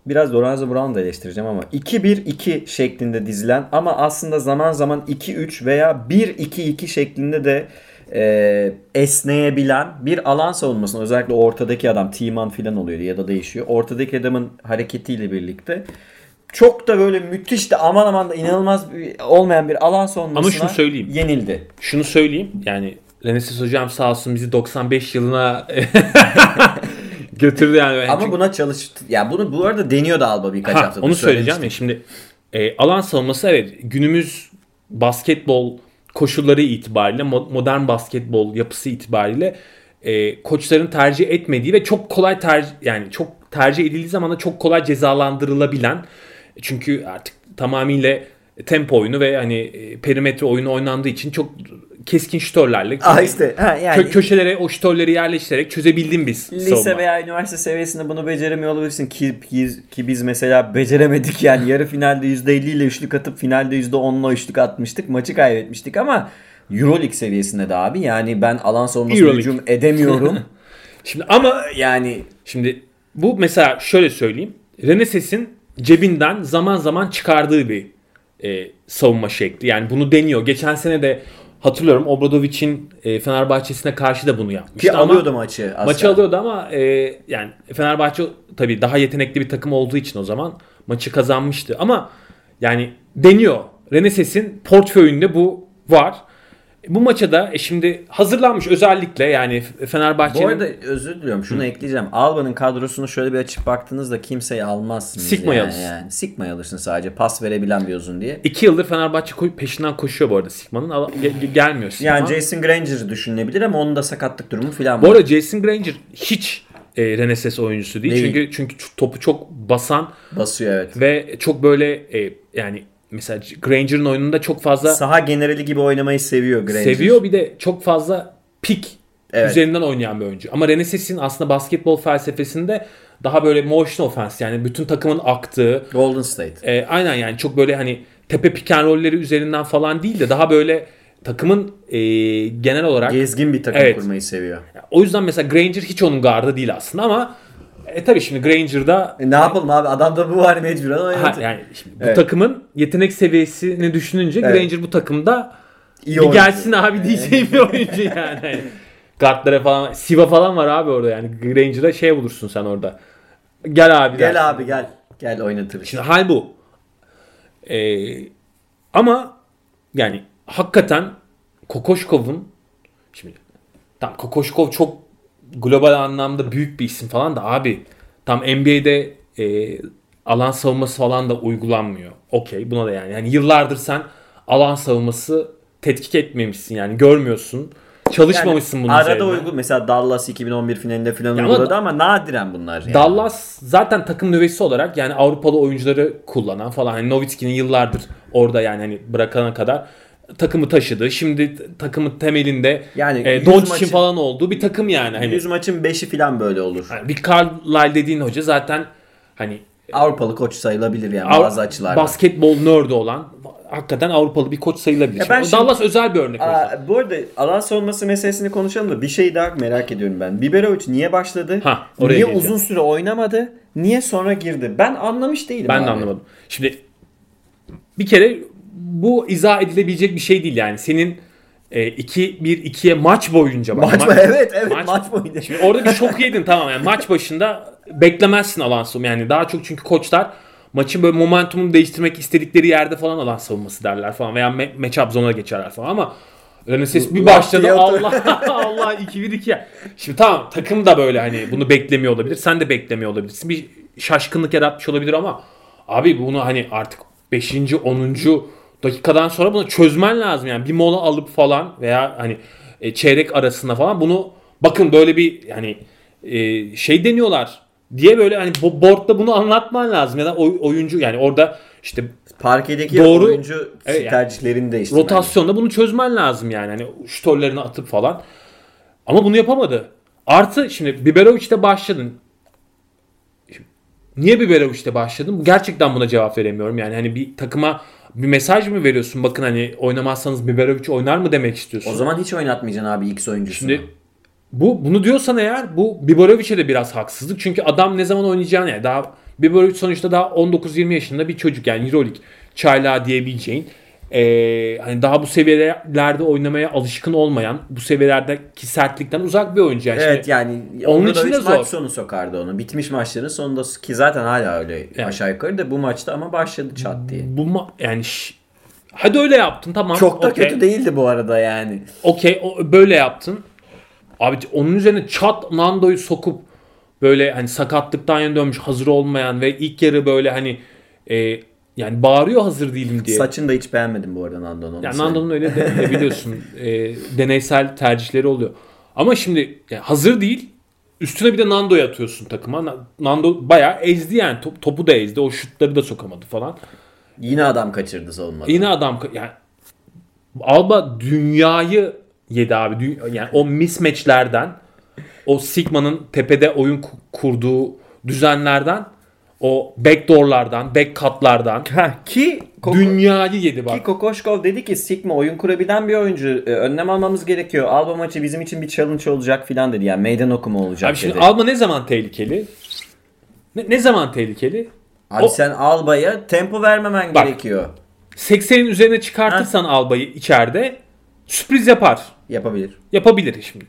biraz Lorenzo Brown'u da eleştireceğim ama 2-1-2 şeklinde dizilen ama aslında zaman zaman 2-3 veya 1-2-2 şeklinde de e, esneyebilen bir alan savunmasını özellikle ortadaki adam Timan filan oluyor ya da değişiyor. Ortadaki adamın hareketiyle birlikte çok da böyle müthiş de aman aman da inanılmaz bir- olmayan bir alan savunmasına şunu söyleyeyim. yenildi. Şunu söyleyeyim yani Reneses hocam sağ olsun bizi 95 yılına götürdü yani. Ama Çünkü- buna çalıştı. Ya bunu bu arada deniyordu Alba birkaç Ha, haftadır. onu söyleyeceğim ya şimdi e, alan savunması evet günümüz basketbol koşulları itibariyle mo- modern basketbol yapısı itibariyle e, koçların tercih etmediği ve çok kolay tercih yani çok tercih edildiği zaman da çok kolay cezalandırılabilen çünkü artık tamamıyla tempo oyunu ve hani e, perimetre oyunu oynandığı için çok keskin şütörlerle Aa işte ha, yani kö- köşelere o şütörleri yerleştirerek çözebildim biz lise savunma. veya üniversite seviyesinde bunu beceremiyor olabilirsin. Ki, ki, ki biz mesela beceremedik yani. Yarı finalde %50 ile üçlük atıp finalde %10 ile üçlük atmıştık. Maçı kaybetmiştik ama Euroleague seviyesinde de abi. Yani ben alan savunmasına hücum edemiyorum. Şimdi ama yani Şimdi bu mesela şöyle söyleyeyim. Reneses'in cebinden zaman zaman çıkardığı bir e, savunma şekli. Yani bunu deniyor. Geçen sene de hatırlıyorum Obradovic'in e, Fenerbahçe'sine karşı da bunu yapmıştı. ki ama alıyordu maçı aslında. Maçı alıyordu ama e, yani Fenerbahçe tabii daha yetenekli bir takım olduğu için o zaman maçı kazanmıştı. Ama yani deniyor. Reneses'in portföyünde bu var. Bu maça da e, şimdi hazırlanmış özellikle yani Fenerbahçe'nin Bu arada özür diliyorum şunu ekleyeceğim. Alba'nın kadrosunu şöyle bir açıp baktığınızda kimseyi almazsınız. Sikmayı yani, alırsın. yani. Sikmayı alırsın sadece pas verebilen bir uzun diye. İki yıldır Fenerbahçe peşinden koşuyor bu arada Sigma'nın. Gelmiyor Sigma. Yani Jason Granger düşünülebilir ama onun da sakatlık durumu falan var. bu arada Jason Granger hiç e, Reneses oyuncusu değil. Değil. Çünkü çünkü topu çok basan Basıyor evet. ve çok böyle e, yani mesela Granger'ın oyununda çok fazla Saha generali gibi oynamayı seviyor Granger. seviyor bir de çok fazla pik Evet. üzerinden oynayan bir oyuncu. Ama Reneses'in aslında basketbol felsefesinde daha böyle motion offense yani bütün takımın aktığı Golden State. e, aynen yani çok böyle hani tepe pick and roll'leri üzerinden falan değil de daha böyle takımın e, genel olarak Gezgin bir takım Evet. kurmayı seviyor. o yüzden mesela Granger hiç onun gardı değil aslında ama e, tabii şimdi Granger'da E, ne yapalım abi adamda bu var mecburen ha, oynatıyor. yani şimdi bu Evet. takımın yetenek seviyesini düşününce Evet. Granger bu takımda İyi bir oyuncu. gelsin abi diyeceğim bir oyuncu yani. Guardlara falan Siva falan var abi orada yani Granger'a şey bulursun sen orada. Gel abi dersin. Gel abi gel. Gel oynatırız. Şimdi hal bu. Ee, ama yani hakikaten Kokoşkov'un şimdi tam Kokoşkov çok global anlamda büyük bir isim falan da abi tam NBA'de e, alan savunması falan da uygulanmıyor. Okey buna da yani. yani yıllardır sen alan savunması tetkik etmemişsin yani görmüyorsun. Çalışmamışsın bunun Arada üzerine. uygun. Mesela Dallas 2011 finalinde falan Ya ama- uyguladı ama nadiren bunlar yani. Dallas zaten takım nüvesi olarak yani Avrupalı oyuncuları kullanan falan. Hani Nowitzki'nin yıllardır orada yani hani bırakana kadar takımı taşıdı. Şimdi takımın temelinde Yani e, Doncic'in falan olduğu bir takım yani. Hani, 100 maçın 5'i falan böyle olur. hani bir Carlisle dediğin hoca zaten hani Avrupalı koç sayılabilir yani Av- bazı açılardan. basketbol nerd'i olan hakikaten Avrupalı bir koç sayılabilir. Ya ben Şimdi Dallas özel bir örnek. Aa, bu arada alan savunması meselesini konuşalım da bir şey daha merak ediyorum ben. Biberovic niye başladı? Ha, niye geleceğim. uzun süre oynamadı? Niye sonra girdi? Ben anlamış değilim Ben abi. de anlamadım. Şimdi bir kere bu izah edilebilecek bir şey değil yani. Senin e, 2-1-2'ye maç boyunca bak. Maç ma- mı? Evet evet Maç- maç, boyunca. Şimdi orada bir şok yedin tamam yani maç başında beklemezsin alan savunma yani daha çok çünkü koçlar maçın böyle momentumunu değiştirmek istedikleri yerde falan alan savunması derler falan veya me- matchup zone'a geçerler falan ama Reneses bir başladı Allah Allah 2-1-2. Şimdi tamam takım da böyle hani bunu beklemiyor olabilir. Sen de beklemiyor olabilirsin. Bir şaşkınlık yaratmış olabilir ama abi bunu hani artık 5. 10. dakikadan sonra bunu çözmen lazım yani bir mola alıp falan veya hani e, çeyrek arasında falan bunu bakın böyle bir yani e, şey deniyorlar diye böyle hani bo- boardda bunu anlatman lazım ya da oy- oyuncu yani orada işte Parkedeki Doğru. oyuncu Evet, yani. tercihlerini değişti. rotasyonda bunu çözmen lazım yani hani şutörlerini atıp falan. Ama bunu yapamadı. Artı şimdi Biberovic'te başladın. Niye Biberovic'te başladın? Gerçekten buna cevap veremiyorum. Yani hani bir takıma bir mesaj mı veriyorsun? Bakın hani oynamazsanız Biberovic oynar mı demek istiyorsun? O zaman hiç oynatmayacaksın abi X oyuncusunu. Şimdi bu bunu diyorsan eğer bu Biberovic'e de biraz haksızlık. Çünkü adam ne zaman oynayacağını yani daha Biborovic sonuçta daha 19-20 yaşında bir çocuk yani Euroleague çaylağı diyebileceğin eee, hani daha bu seviyelerde oynamaya alışkın olmayan bu seviyelerdeki sertlikten uzak bir oyuncu. Yani Evet yani Onun için de maç zor. sonu sokardı onu. Bitmiş maçların sonunda ki zaten hala öyle aşağı yukarı da bu maçta ama başladı çat diye. bu ma- yani hadi öyle yaptın tamam. Çok da okey. kötü değildi bu arada yani. Okey böyle yaptın. Abi onun üzerine çat Nando'yu sokup böyle hani sakatlıktan yeni dönmüş hazır olmayan ve ilk yarı böyle hani e, yani bağırıyor hazır değilim diye. Saçını da hiç beğenmedim bu arada Nando'nun. onu yani. Nando'nun öyle de, de biliyorsun e, deneysel tercihleri oluyor. Ama şimdi yani hazır değil. Üstüne bir de Nando'yu atıyorsun takıma. Na- Nando bayağı ezdi yani. Top- topu da ezdi. O şutları da sokamadı falan. Yine adam kaçırdı savunmada. Yine adam yani Alba dünyayı yedi abi. Dü- Yani o mismatchlerden o Sigma'nın tepede oyun ku- kurduğu düzenlerden o backdoorlardan, back cutlardan Ha, ki Koko, dünyayı yedi bak. ki Kokoşkov dedi ki Sigma oyun kurabilen bir oyuncu. E, önlem almamız gerekiyor. Alba maçı bizim için bir challenge olacak filan dedi. Yani meydan okuma olacak Abi şimdi dedi. Alba ne zaman tehlikeli? Ne, ne zaman tehlikeli? Abi o- sen Alba'ya tempo vermemen Bak. gerekiyor. 80'in üzerine çıkartırsan Alba'yı içeride sürpriz yapar. Yapabilir. Yapabilir şimdi.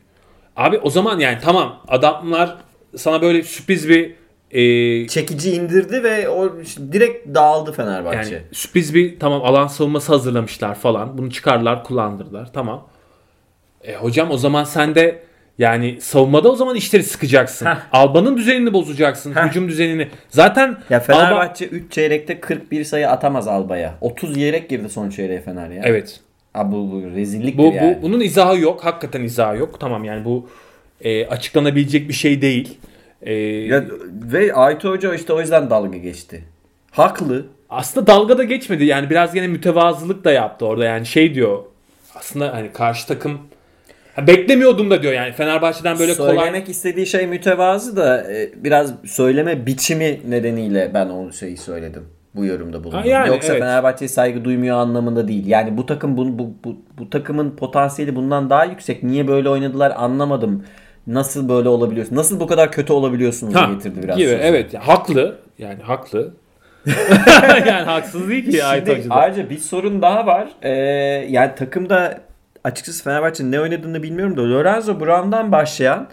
Abi o zaman yani tamam adamlar sana böyle sürpriz bir e, Çekici indirdi ve o direkt dağıldı Fenerbahçe. yani sürpriz bir tamam alan savunması hazırlamışlar falan. Bunu çıkarlar kullandırdılar tamam. E, hocam o zaman sen de yani savunmada o zaman işleri sıkacaksın. Heh. Alba'nın düzenini bozacaksın. Heh. Hücum düzenini. Zaten Ya Alba- Fenerbahçe 3 çeyrekte 41 sayı atamaz Alba'ya. 30 yiyerek girdi son çeyreğe Fener ya. evet. Abi bu, bu rezilliktir Bu, yani. bu bunun izahı yok. Hakikaten izahı yok. Tamam yani bu e, açıklanabilecek bir şey değil. E, Ya, ve Aytu Hoca işte o yüzden dalga geçti. Haklı. aslında dalga da geçmedi. Yani biraz gene mütevazılık da yaptı orada. Yani şey diyor. Aslında hani karşı takım Ha, beklemiyordum da diyor yani Fenerbahçe'den böyle kolay Söylemek istediği şey mütevazı da e, biraz söyleme biçimi nedeniyle ben o şeyi söyledim. Bu yorumda bulundum. Ha, yani, Yoksa evet. Fenerbahçe'ye saygı duymuyor anlamında değil. Yani bu takım bu, bu, bu, bu takımın potansiyeli bundan daha yüksek. Niye böyle oynadılar anlamadım. Nasıl böyle olabiliyorsun? Nasıl bu kadar kötü olabiliyorsunuz Ha, getirdi biraz. gibi, sözü. evet haklı yani haklı. yani haksız değil ki Hoca'da. ayrıca bir sorun daha var. Ee, yani takımda açıkçası Fenerbahçe'nin ne oynadığını bilmiyorum da Lorenzo Brown'dan başlayan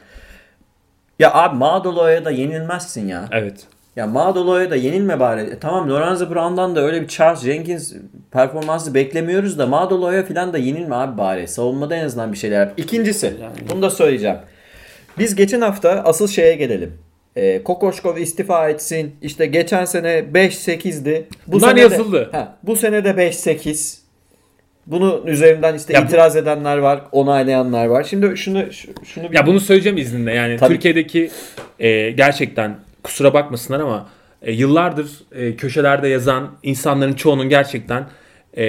ya abi Madolo'ya da yenilmezsin ya. Evet. Ya Madolo'ya da yenilme bari. E, tamam Lorenzo Brown'dan da öyle bir Charles Jenkins performansı beklemiyoruz da Madolo'ya falan da yenilme abi bari. Savunmada en azından bir şeyler yap. İkincisi bunu da söyleyeceğim. Biz geçen hafta asıl şeye gelelim. E, Kokoşkov istifa etsin. İşte geçen sene 5-8'di. Bu Bunlar sene de- yazıldı. Ha, bu sene de 5-8. Bunun üzerinden işte Ya bu- itiraz edenler var, onaylayanlar var. Şimdi şunu şu- şunu bir Ya bunu söyleyeceğim izninle. Yani Tabii. Türkiye'deki e, gerçekten kusura bakmasınlar ama e, yıllardır e, köşelerde yazan insanların çoğunun gerçekten e,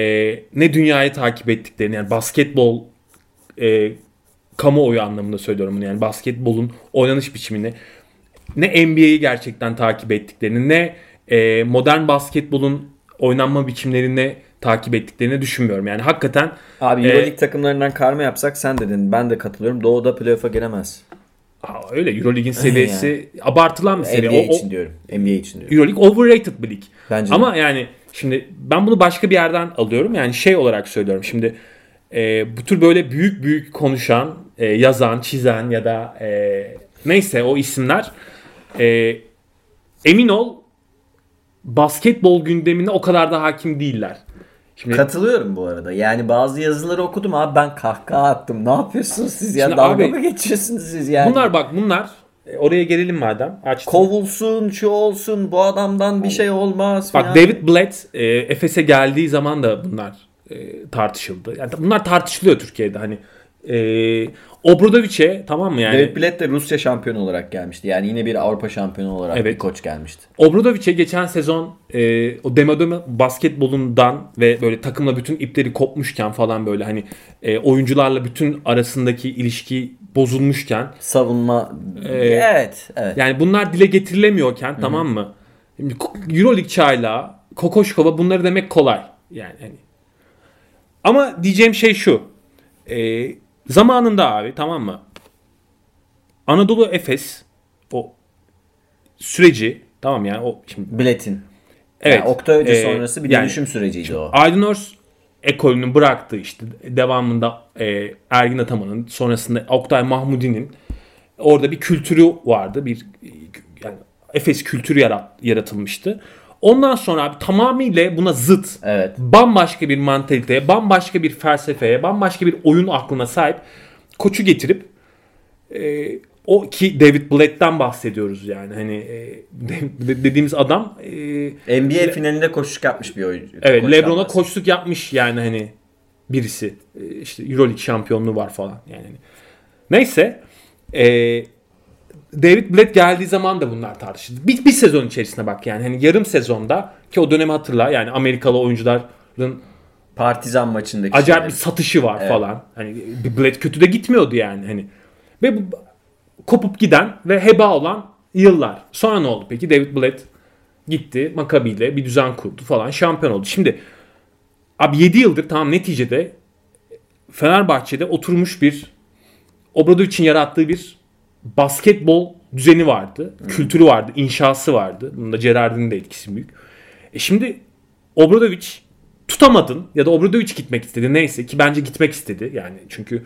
ne dünyayı takip ettiklerini yani basketbol e, kamuoyu anlamında söylüyorum bunu yani basketbolun oynanış biçimini ne NBA'yi gerçekten takip ettiklerini ne e, modern basketbolun oynanma biçimlerini takip ettiklerini düşünmüyorum. Yani hakikaten Abi Ee, Euroleague takımlarından karma yapsak sen dedin. Ben de katılıyorum. Doğu'da playoff'a giremez. ha, öyle Euroleague'in seviyesi abartılan bir seviye. NBA O- için diyorum. NBA için diyorum. Euroleague overrated bir lig. Bence de. Ama yani şimdi ben bunu başka bir yerden alıyorum. Yani şey olarak söylüyorum. Şimdi e, bu tür böyle büyük büyük konuşan, e, yazan, çizen ya da e, neyse o isimler e, emin ol basketbol gündemine o kadar da hakim değiller. Şimdi Katılıyorum bu arada. Yani bazı yazıları okudum abi ben kahkaha attım. Ne yapıyorsunuz siz ya? Dalga abi- mı geçiyorsunuz siz yani? bunlar bak bunlar e, oraya gelelim madem. Açtım. Kovulsun, şu olsun, bu adamdan bir şey olmaz Bak falan. David Blatt e, Efes'e geldiği zaman da bunlar e, tartışıldı. Yani bunlar tartışılıyor Türkiye'de hani. E, Obradovic'e tamam mı yani? David Blatt de Rusya şampiyonu olarak gelmişti. Yani yine bir Avrupa şampiyonu olarak Evet. bir koç gelmişti. Obradovic'e geçen sezon e, o demadome basketbolundan ve böyle takımla bütün ipleri kopmuşken falan böyle hani e, oyuncularla bütün arasındaki ilişki bozulmuşken Savunma. Ee, evet, evet. yani bunlar dile getirilemiyorken tamam mı? Euroleague çayla Kokoşkova bunları demek kolay. Yani hani. Ama diyeceğim şey şu. E, zamanında abi tamam mı? Anadolu Efes o süreci tamam yani o şimdi Blatt'in. Evet. Yani Oktay Hoca Ee, sonrası bir yani- dönüşüm süreciydi o. Aydınors ekolünün bıraktığı işte devamında e, Ergin Ataman'ın sonrasında Oktay Mahmudi'nin orada bir kültürü vardı. Bir e, yani Efes kültürü yarat, yaratılmıştı. Ondan sonra abi tamamıyla buna zıt Evet. bambaşka bir mantaliteye, bambaşka bir felsefeye, bambaşka bir oyun aklına sahip koçu getirip e, o ki David Blatt'tan bahsediyoruz yani hani e, de- dediğimiz adam e, NBA finalinde koşuk yapmış bir oyuncu. Evet Koçtan LeBron'a koçluk yapmış yani hani birisi. Ee, işte EuroLeague şampiyonluğu var falan yani. hani. Neyse. ee, David Blatt geldiği zaman da bunlar tartışıldı. Bir, bir sezon içerisinde bak yani hani yarım sezonda ki o dönemi hatırla yani Amerikalı oyuncuların Partizan maçındaki acayip bir şeyler. satışı var Evet. falan. Hani bir Blatt kötü de gitmiyordu yani hani. Ve bu kopup giden ve heba olan yıllar. Sonra ne oldu peki? David Blatt gitti Maccabi ile bir düzen kurdu falan şampiyon oldu. Şimdi abi 7 yıldır tamam neticede Fenerbahçe'de oturmuş bir Obradovic'in yarattığı bir basketbol düzeni vardı. Kültürü vardı, inşası vardı. Bunda Gerard'ın da etkisi büyük. E şimdi Obradovic tutamadın ya da Obradovic gitmek istedi neyse ki bence gitmek istedi yani çünkü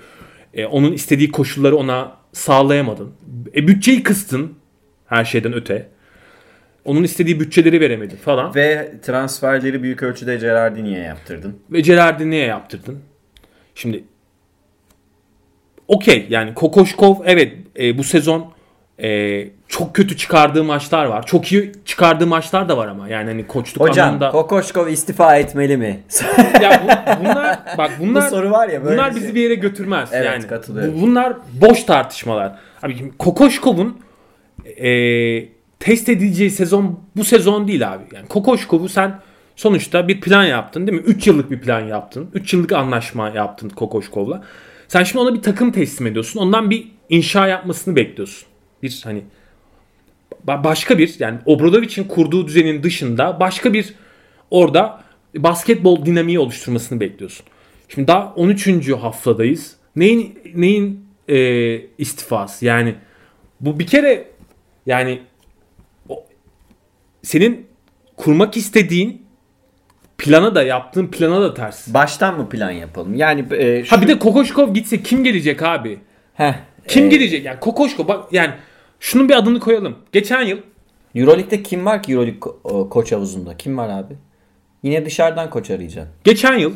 e, onun istediği koşulları ona sağlayamadın. E, bütçeyi kıstın her şeyden öte. Onun istediği bütçeleri veremedin falan. Ve, transferleri büyük ölçüde Gerardini'ye yaptırdın. ve Gerard'ı niye yaptırdın? Şimdi okey yani Kokoşkov evet e, bu sezon e, çok kötü çıkardığı maçlar var. Çok iyi çıkardığı maçlar da var ama yani hani koçluk Hocam anlamında. Kokoşkov istifa etmeli mi? ya bu- bunlar bak bunlar soru var ya, böyle bunlar bizi şey. bir yere götürmez Evet, yani. katılıyorum. Bu- bunlar boş tartışmalar. Abi Kokoşkov'un e, test edileceği sezon bu sezon değil abi. Yani Kokoşkov'u sen sonuçta bir plan yaptın değil mi? 3 yıllık bir plan yaptın. 3 yıllık anlaşma yaptın Kokoşkov'la. Sen şimdi ona bir takım teslim ediyorsun. Ondan bir inşa yapmasını bekliyorsun. Bir hani ba- başka bir yani Obradovic'in kurduğu düzenin dışında başka bir orada basketbol dinamiği oluşturmasını bekliyorsun. Şimdi daha 13. haftadayız. Neyin neyin e, istifası? Yani bu bir kere yani o- senin kurmak istediğin plana da yaptığın plana da ters. Baştan mı plan yapalım? Yani e, şu... Ha bir de Kokoşkov gitse kim gelecek abi? Heh, Kim e, gelecek? Yani Kokoşkov bak yani şunun bir adını koyalım. Geçen yıl Euroleague'de kim var ki Euroleague ko- koç havuzunda? Kim var abi? Yine dışarıdan koç arayacaksın. geçen yıl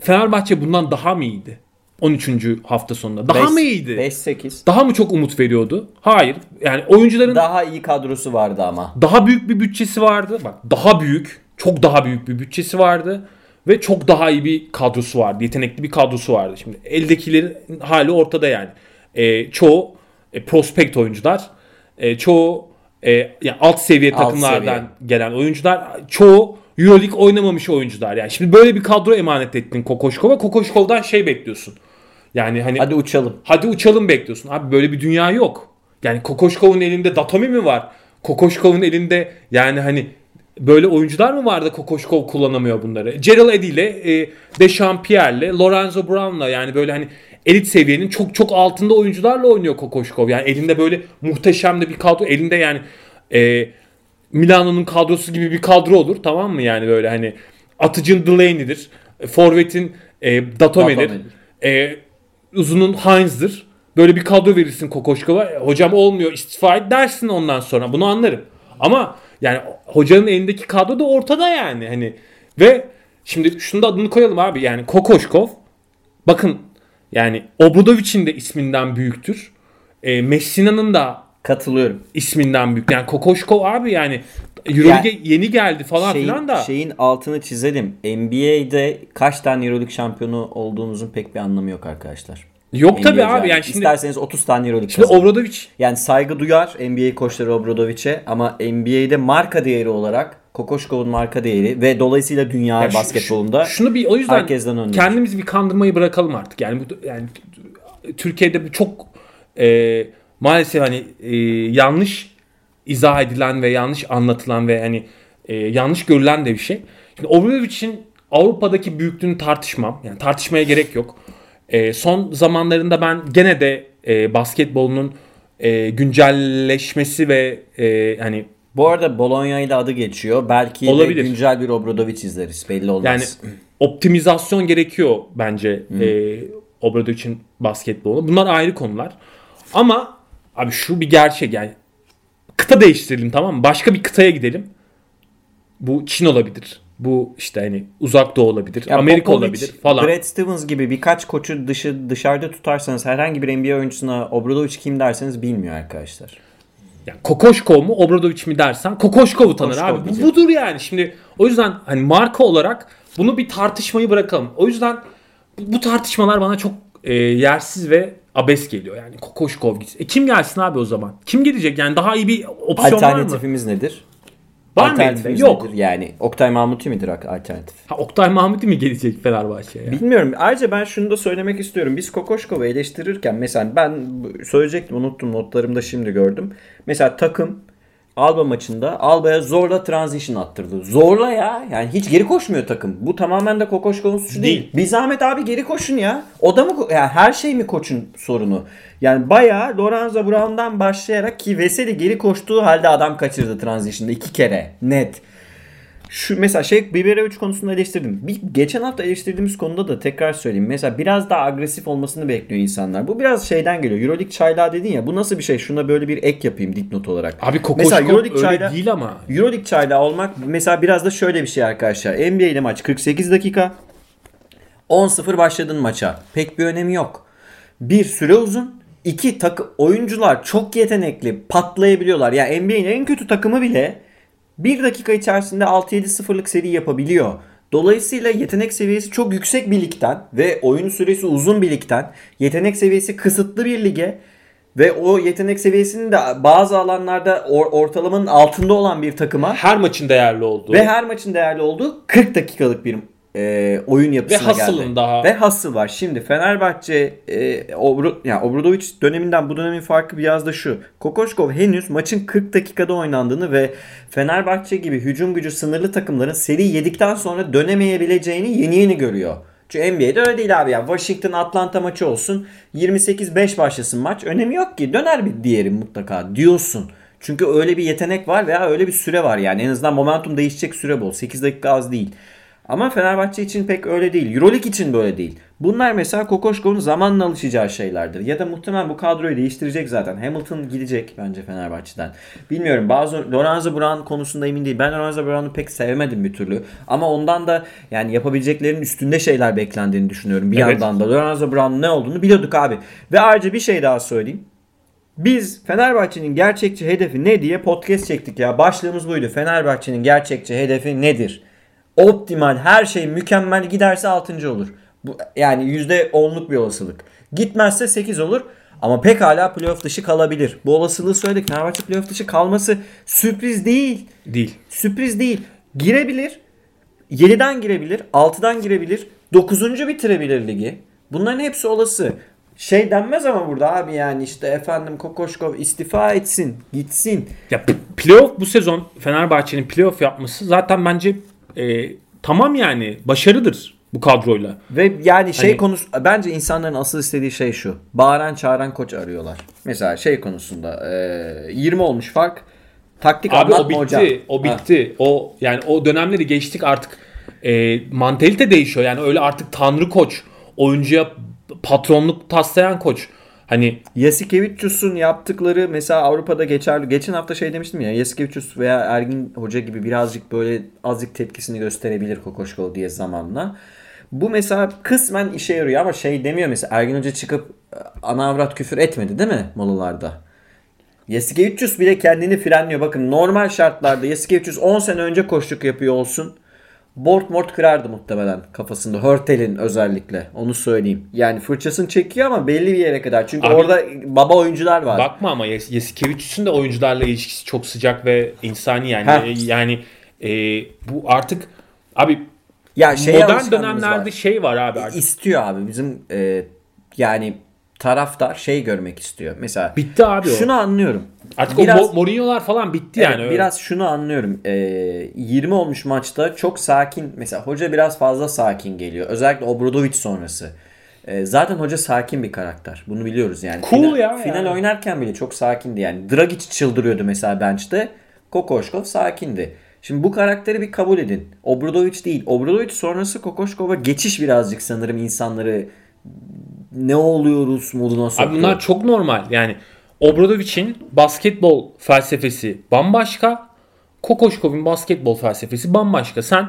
Fenerbahçe bundan daha mı iyiydi? 13. hafta sonunda. Daha Beş- mı iyiydi? 5-8. Daha mı çok umut veriyordu? Hayır. Yani oyuncuların daha, Daha iyi kadrosu vardı ama. büyük bir bütçesi vardı. Bak daha büyük, çok daha büyük bir bütçesi vardı ve çok daha iyi bir kadrosu vardı. Yetenekli bir kadrosu vardı. Şimdi eldekilerin hali ortada yani. Ee, çoğu e, prospekt oyuncular, e, çoğu e, yani alt seviye Alt takımlardan seviye. gelen oyuncular, çoğu EuroLeague oynamamış oyuncular. Yani şimdi böyle bir kadro emanet ettin Kokoşkov'a. Kokoşkov'dan şey bekliyorsun. Yani hani Hadi uçalım. Hadi uçalım bekliyorsun. Abi böyle bir dünya yok. Yani Kokoşkov'un elinde Datomi mi var? Kokoşkov'un elinde yani hani böyle oyuncular mı var da Kokoşkov kullanamıyor bunları? Gerald Eddy ile e, Dechampierre'le, Lorenzo Brown'la yani böyle hani elit seviyenin çok çok altında oyuncularla oynuyor Kokoşkov. Yani elinde böyle muhteşem de bir kadro. Elinde yani e, Milano'nun kadrosu gibi bir kadro olur tamam mı? Yani böyle hani atıcın Delaney'dir. e, Forvet'in e, Datome'dir. Datome'dir. E, uzunun Heinz'dir. Böyle bir kadro verirsin Kokoşkov'a. E, Hocam olmuyor istifa et dersin ondan sonra. Bunu anlarım. Ama yani hocanın elindeki kadro da ortada yani. Hani ve şimdi şunu da adını koyalım abi. Yani Kokoşkov bakın yani Obradovic'in de isminden büyüktür. E, Messina'nın da Katılıyorum. isminden büyük. Yani Kokoşkov abi yani Euroleague'e yeni geldi falan Şeyin, filan da. şeyin altını çizelim. NBA'de kaç tane Euroleague şampiyonu olduğumuzun pek bir anlamı yok arkadaşlar. Yok tabi abi yani. yani şimdi, İsterseniz 30 tane Euroleague şimdi kazanın. Obradovic Yani saygı duyar NBA koçları Obradovic'e ama NBA'de marka değeri olarak Kokoşkov'un marka değeri ve dolayısıyla dünya Ya şu- basketbolunda Şunu bir o yüzden herkesten önde. kendimizi bir kandırmayı bırakalım artık. Yani bu yani Türkiye'de bu çok e, maalesef hani e, yanlış izah edilen ve yanlış anlatılan ve hani e, yanlış görülen de bir şey. Şimdi Obradovic'in Avrupa'daki büyüklüğünü tartışmam. Yani tartışmaya gerek yok. E, son zamanlarında ben gene de e, basketbolunun e, güncelleşmesi ve e, hani Bu arada Bologna ile adı geçiyor. Belki Olabilir. de güncel bir Obradovic izleriz. Belli olmaz. Yani optimizasyon gerekiyor bence e, Obradovic'in basketbolu. Bunlar ayrı konular. Ama abi şu bir gerçek yani kıta değiştirelim tamam mı? Başka bir kıtaya gidelim. Bu Çin olabilir. Bu işte hani uzak doğu olabilir. Ya Amerika Popovic, olabilir falan. Brad Stevens gibi birkaç koçu dışı dışarıda tutarsanız herhangi bir NBA oyuncusuna Obradovic kim derseniz bilmiyor arkadaşlar. Yani Kokoşkov mu Obradovic mi dersen Kokoşkov'u tanır Kokoşkov abi. Bu diyeceğim. budur yani. Şimdi o yüzden hani marka olarak bunu bir tartışmayı bırakalım. O yüzden bu bu tartışmalar bana çok e, yersiz ve abes geliyor. Yani Kokoşkov gitsin. E kim gelsin abi o zaman? Kim gelecek? Yani daha iyi bir opsiyon var mı? Alternatifimiz nedir? Var mı? Yok. nedir? Yani Oktay Mahmuti midir alternatif? Ha, Oktay Mahmuti mi gelecek Fenerbahçe'ye? Bilmiyorum. Ayrıca ben şunu da söylemek istiyorum. Biz Kokoşkov'u eleştirirken mesela ben söyleyecektim unuttum notlarımda şimdi gördüm. Mesela takım Alba maçında Alba'ya zorla transition attırdı. Zorla ya. Yani hiç geri koşmuyor takım. Bu tamamen de Kokoşkov'un suçu değil. Değil. Bir zahmet abi geri koşun ya. O da mı yani her şey mi koçun sorunu? Yani bayağı Lorenzo Brown'dan başlayarak ki Veseli geri koştuğu halde adam kaçırdı transition'da iki kere. Net. Şu mesela şey Biberovic konusunda eleştirdim. Bir, geçen hafta eleştirdiğimiz konuda da tekrar söyleyeyim. Mesela biraz daha agresif olmasını bekliyor insanlar. Bu biraz şeyden geliyor. Euroleague çaylağı dedin ya. Bu nasıl bir şey? Şuna böyle bir ek yapayım dipnot olarak. Abi Mesela Kokoşkov Euroleague öyle çaylağı- değil ama. Euroleague çaylağı olmak mesela biraz da şöyle bir şey arkadaşlar. NBA ile maç 48 dakika. 10-0 başladın maça. Pek bir önemi yok. Bir süre uzun. İki takı oyuncular çok yetenekli patlayabiliyorlar. Yani NBA'nin en kötü takımı bile bir dakika içerisinde 6-7-0'lık seri yapabiliyor. Dolayısıyla yetenek seviyesi çok yüksek bir ligden ve oyun süresi uzun bir ligden yetenek seviyesi kısıtlı bir lige ve o yetenek seviyesinin de bazı alanlarda or- ortalamanın altında olan bir takıma Her maçın değerli olduğu. ve her maçın değerli olduğu 40 dakikalık bir e, oyun yapısına Ve geldi. daha- Ve Hustle var. Şimdi Fenerbahçe e, Obru, yani Obradovic döneminden bu dönemin farkı biraz da şu. Kokoşkov henüz maçın 40 dakikada oynandığını ve Fenerbahçe gibi hücum gücü sınırlı takımların seri yedikten sonra dönemeyebileceğini yeni yeni görüyor. Çünkü NBA'de öyle değil abi ya. Washington Atlanta maçı olsun. 28-5 başlasın maç. Önemi yok ki. Döner bir diğeri mutlaka diyorsun. Çünkü öyle bir yetenek var veya öyle bir süre var yani. En azından momentum değişecek süre bol. 8 dakika az değil. Ama Fenerbahçe için pek öyle değil. Euroleague için böyle değil. Bunlar mesela Kokoşkov'un zamanla alışacağı şeylerdir. Ya da muhtemelen bu kadroyu değiştirecek zaten. Hamilton gidecek bence Fenerbahçe'den. Bilmiyorum bazı Lorenzo Brown konusunda emin değil. Ben Lorenzo Brown'u pek sevemedim bir türlü. Ama ondan da yani yapabileceklerinin üstünde şeyler beklendiğini düşünüyorum. Bir Evet. yandan da Lorenzo Brown'un ne olduğunu biliyorduk abi. Ve ayrıca bir şey daha söyleyeyim. Biz Fenerbahçe'nin gerçekçi hedefi ne diye podcast çektik ya. Başlığımız buydu. Fenerbahçe'nin gerçekçi hedefi nedir? Optimal her şey mükemmel giderse 6. olur. Bu yani %10'luk bir olasılık. Gitmezse 8 olur. Ama pekala playoff dışı kalabilir. Bu olasılığı söyledik. Fenerbahçe playoff dışı kalması sürpriz değil. Değil. Sürpriz değil. Girebilir. 7'den girebilir. 6'dan girebilir. 9. bitirebilir ligi. Bunların hepsi olası. Şey denmez ama burada abi yani işte efendim Kokoşkov istifa etsin, gitsin. Ya playoff bu sezon Fenerbahçe'nin playoff yapması zaten bence e, tamam yani başarıdır bu kadroyla. Ve yani şey Hani- konusu bence insanların asıl istediği şey şu. Bağıran çağıran koç arıyorlar. Mesela şey konusunda e, 20 olmuş fark. Taktik Abi o bitti. hocam. O Ha. bitti. O yani o dönemleri geçtik artık. E, mantalite değişiyor. Yani öyle artık tanrı koç, oyuncuya patronluk taslayan koç. Hani Yasikevicius'un yaptıkları mesela Avrupa'da geçerli. Geçen hafta şey demiştim ya Yasikevicius veya Ergin Hoca gibi birazcık böyle azıcık tepkisini gösterebilir Kokoşkov diye zamanla. Bu mesela kısmen işe yarıyor ama şey demiyor mesela Ergin Hoca çıkıp e, ana avrat küfür etmedi değil mi molalarda? Yasikevicius bile kendini frenliyor. Bakın normal şartlarda Yasikevicius 10 sene önce koşluk yapıyor olsun. Board mort kırardı muhtemelen kafasında. Hörtel'in özellikle. Onu söyleyeyim. Yani fırçasını çekiyor ama belli bir yere kadar. Çünkü Abi- orada baba oyuncular var. bakma ama Yes- Yasikevicius'un de oyuncularla ilişkisi çok sıcak ve insani yani. Heh. E, yani e, bu artık abi ya şeye modern dönemlerde var. şey var abi artık. istiyor abi. Bizim e, yani taraftar şey görmek istiyor. Mesela Bitti abi o. şunu anlıyorum. Artık Biraz- o Mo- Mourinho'lar falan bitti Evet, yani. öyle. biraz şunu anlıyorum. Ee, 20 olmuş maçta çok sakin. Mesela hoca biraz fazla sakin geliyor. Özellikle Obradovic sonrası. Ee, zaten hoca sakin bir karakter. Bunu biliyoruz yani. Cool final, ya Final yani. oynarken bile çok sakindi yani. Dragic çıldırıyordu mesela bench'te. Kokoşkov sakindi. Şimdi bu karakteri bir kabul edin. Obradovic değil. Obradovic sonrası Kokoşkov'a geçiş birazcık sanırım insanları ne oluyoruz moduna soktu. Abi bunlar çok normal. Yani Obradovic'in basketbol felsefesi bambaşka. Kokoşkov'un basketbol felsefesi bambaşka. Sen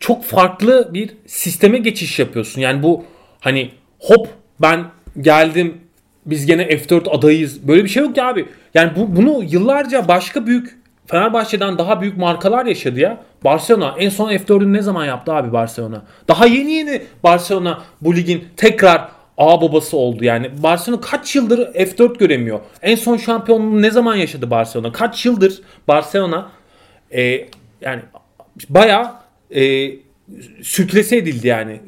çok farklı bir sisteme geçiş yapıyorsun. Yani bu hani hop ben geldim biz gene F4 adayız. Böyle bir şey yok ya abi. Yani bu bunu yıllarca başka büyük Fenerbahçe'den daha büyük markalar yaşadı ya. Barcelona en son F4'ü ne zaman yaptı abi Barcelona? Daha yeni yeni Barcelona bu ligin tekrar A babası oldu yani. Barcelona kaç yıldır F4 göremiyor. En son şampiyonluğu ne zaman yaşadı Barcelona? Kaç yıldır Barcelona e, yani bayağı e, sürklese edildi yani.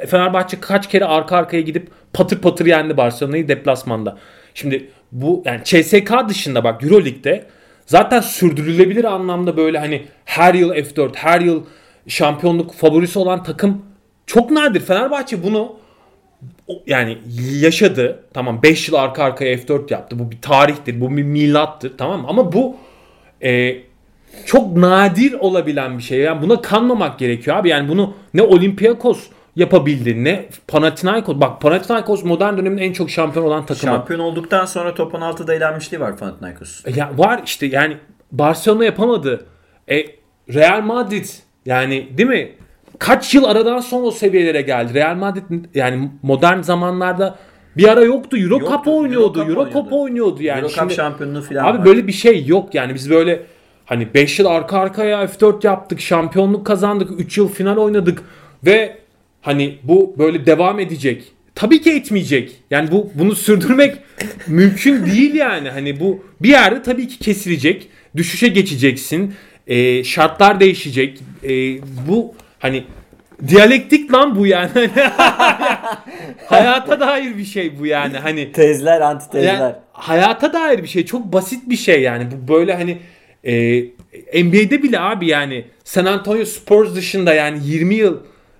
E, Fenerbahçe kaç kere arka arkaya gidip patır patır yendi Barcelona'yı deplasmanda. Şimdi bu yani CSK dışında bak Euroleague'de zaten sürdürülebilir anlamda böyle hani her yıl F4, her yıl şampiyonluk favorisi olan takım çok nadir. Fenerbahçe bunu yani yaşadı. Tamam 5 yıl arka arkaya F4 yaptı. Bu bir tarihtir. Bu bir milattır. Tamam mı? Ama bu e, çok nadir olabilen bir şey. Yani buna kanmamak gerekiyor abi. Yani bunu ne Olympiakos yapabildi ne Panathinaikos. Bak Panathinaikos modern dönemin en çok şampiyon olan takımı. Şampiyon olduktan sonra top 16'da elenmişliği var Panathinaikos. E, Ya var işte yani Barcelona yapamadı. E, Real Madrid yani değil mi? Kaç yıl aradan sonra o seviyelere geldi. Real Madrid yani modern zamanlarda bir ara yoktu. Euro Yoktu, Cup oynuyordu. Euro Euro Cup oynuyordu. oynuyordu yani. Euro Cup şampiyonluğu falan Abi var. böyle bir şey yok yani. Biz böyle hani 5 yıl arka arkaya F4 yaptık. Şampiyonluk kazandık. 3 yıl final oynadık ve hani bu böyle devam edecek. tabii ki etmeyecek. Yani bu bunu sürdürmek mümkün değil yani. Hani bu bir yerde tabii ki kesilecek. Düşüşe geçeceksin. Ee, şartlar değişecek. Ee, bu hani diyalektik lan bu yani. Hayata dair bir şey bu yani. Hani Tezler, antitezler. yani hayata dair bir şey. Çok basit bir şey yani. Bu böyle hani e, NBA'de bile abi yani San Antonio Spurs dışında yani 20 yıl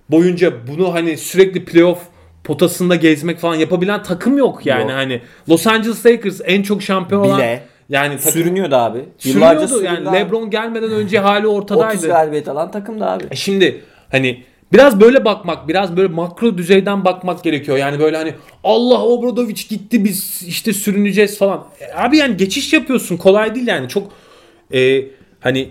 boyunca bunu hani sürekli playoff potasında gezmek falan yapabilen takım yok yani Yok. hani Los Angeles Lakers en çok şampiyon olan Bile. yani takım Sürünüyordu abi. Yıllarca sürüyordu yani abi. LeBron gelmeden önce hali 30 ortadaydı. galibiyet alan takımdı abi. E Şimdi hani biraz böyle bakmak, biraz böyle makro düzeyden bakmak gerekiyor. Yani böyle hani Allah Obradovic gitti biz işte sürüneceğiz falan. E Abi yani geçiş yapıyorsun kolay değil yani çok e, hani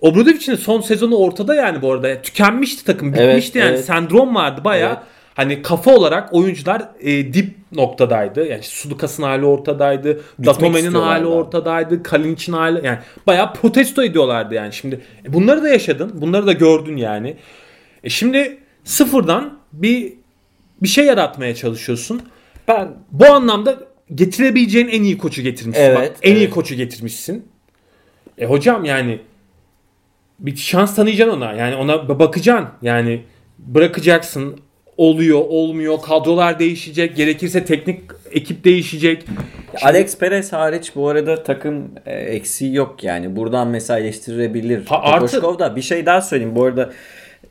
Obradovic'in son sezonu ortada yani bu arada. Tükenmişti takım, Evet, bitmişti yani. evet. Sendrom vardı baya. Evet. Hani kafa olarak oyuncular e, dip noktadaydı. Yani Sudukas'ın hali ortadaydı. Datome'nin hali ortadaydı. Kalinic'in hali yani bayağı protesto ediyorlardı yani. Şimdi e, bunları da yaşadın. Bunları da gördün yani. E şimdi sıfırdan bir bir şey yaratmaya çalışıyorsun. Ben Bu anlamda getirebileceğin en iyi koçu getirmişsin. Evet, Bak, en iyi evet. koçu getirmişsin. E hocam yani bir şans tanıyacaksın ona. Yani ona ba- bakacaksın. Yani bırakacaksın. Oluyor, olmuyor. Kadrolar değişecek. Gerekirse teknik ekip değişecek. Alex Perez hariç bu arada takım e, eksiği yok yani. Buradan. Ha, artı- Kokoşkov'da bir şey daha söyleyeyim. Bu arada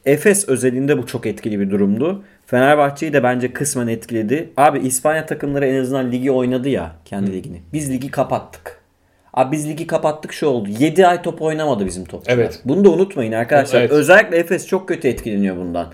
Efes özelinde bu çok etkili bir durumdu. Fenerbahçe'yi de bence kısmen etkiledi. Abi İspanya takımları en azından ligi oynadı ya kendi ligini. Biz ligi kapattık. Abi biz ligi kapattık şu oldu. 7 ay top oynamadı bizim topçular. Evet. Bunu da unutmayın arkadaşlar. Evet. Özellikle Efes çok kötü etkileniyor bundan.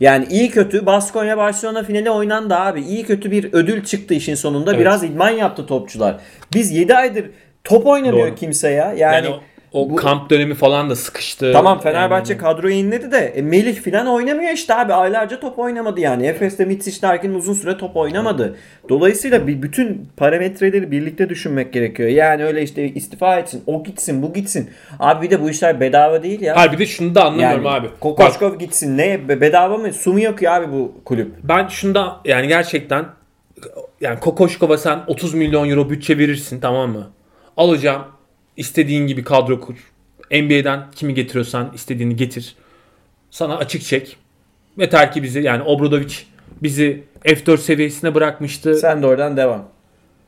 Yani iyi kötü Baskonya Barcelona finali oynandı abi. İyi kötü bir ödül çıktı işin sonunda. Evet. Biraz idman yaptı topçular. Biz 7 aydır top oynamıyor Doğru. kimse ya. Yani, Yani, o, bu- kamp dönemi falan da sıkıştı. Tamam Fenerbahçe Yani- kadroyu inledi de e, Melih falan oynamıyor işte abi. Aylarca top oynamadı yani. Efes'te Mitsic derken uzun süre top oynamadı. Dolayısıyla bir bütün parametreleri birlikte düşünmek gerekiyor. Yani öyle işte istifa etsin, o gitsin, bu gitsin. Abi bir de bu işler bedava değil ya. Hayır bir de şunu da anlamıyorum yani abi. Bak, Kokoşkov gitsin. Ne be- bedava mı? Su mu yakıyor abi bu kulüp? ben şunda yani gerçekten yani Kokoşkov'a sen 30 milyon euro bütçe verirsin tamam mı? Alacağım istediğin gibi kadro kur. NBA'den kimi getiriyorsan istediğini getir. Sana açık çek. Yeter ki bizi yani Obradovic bizi F4 seviyesine bırakmıştı. Sen de oradan devam.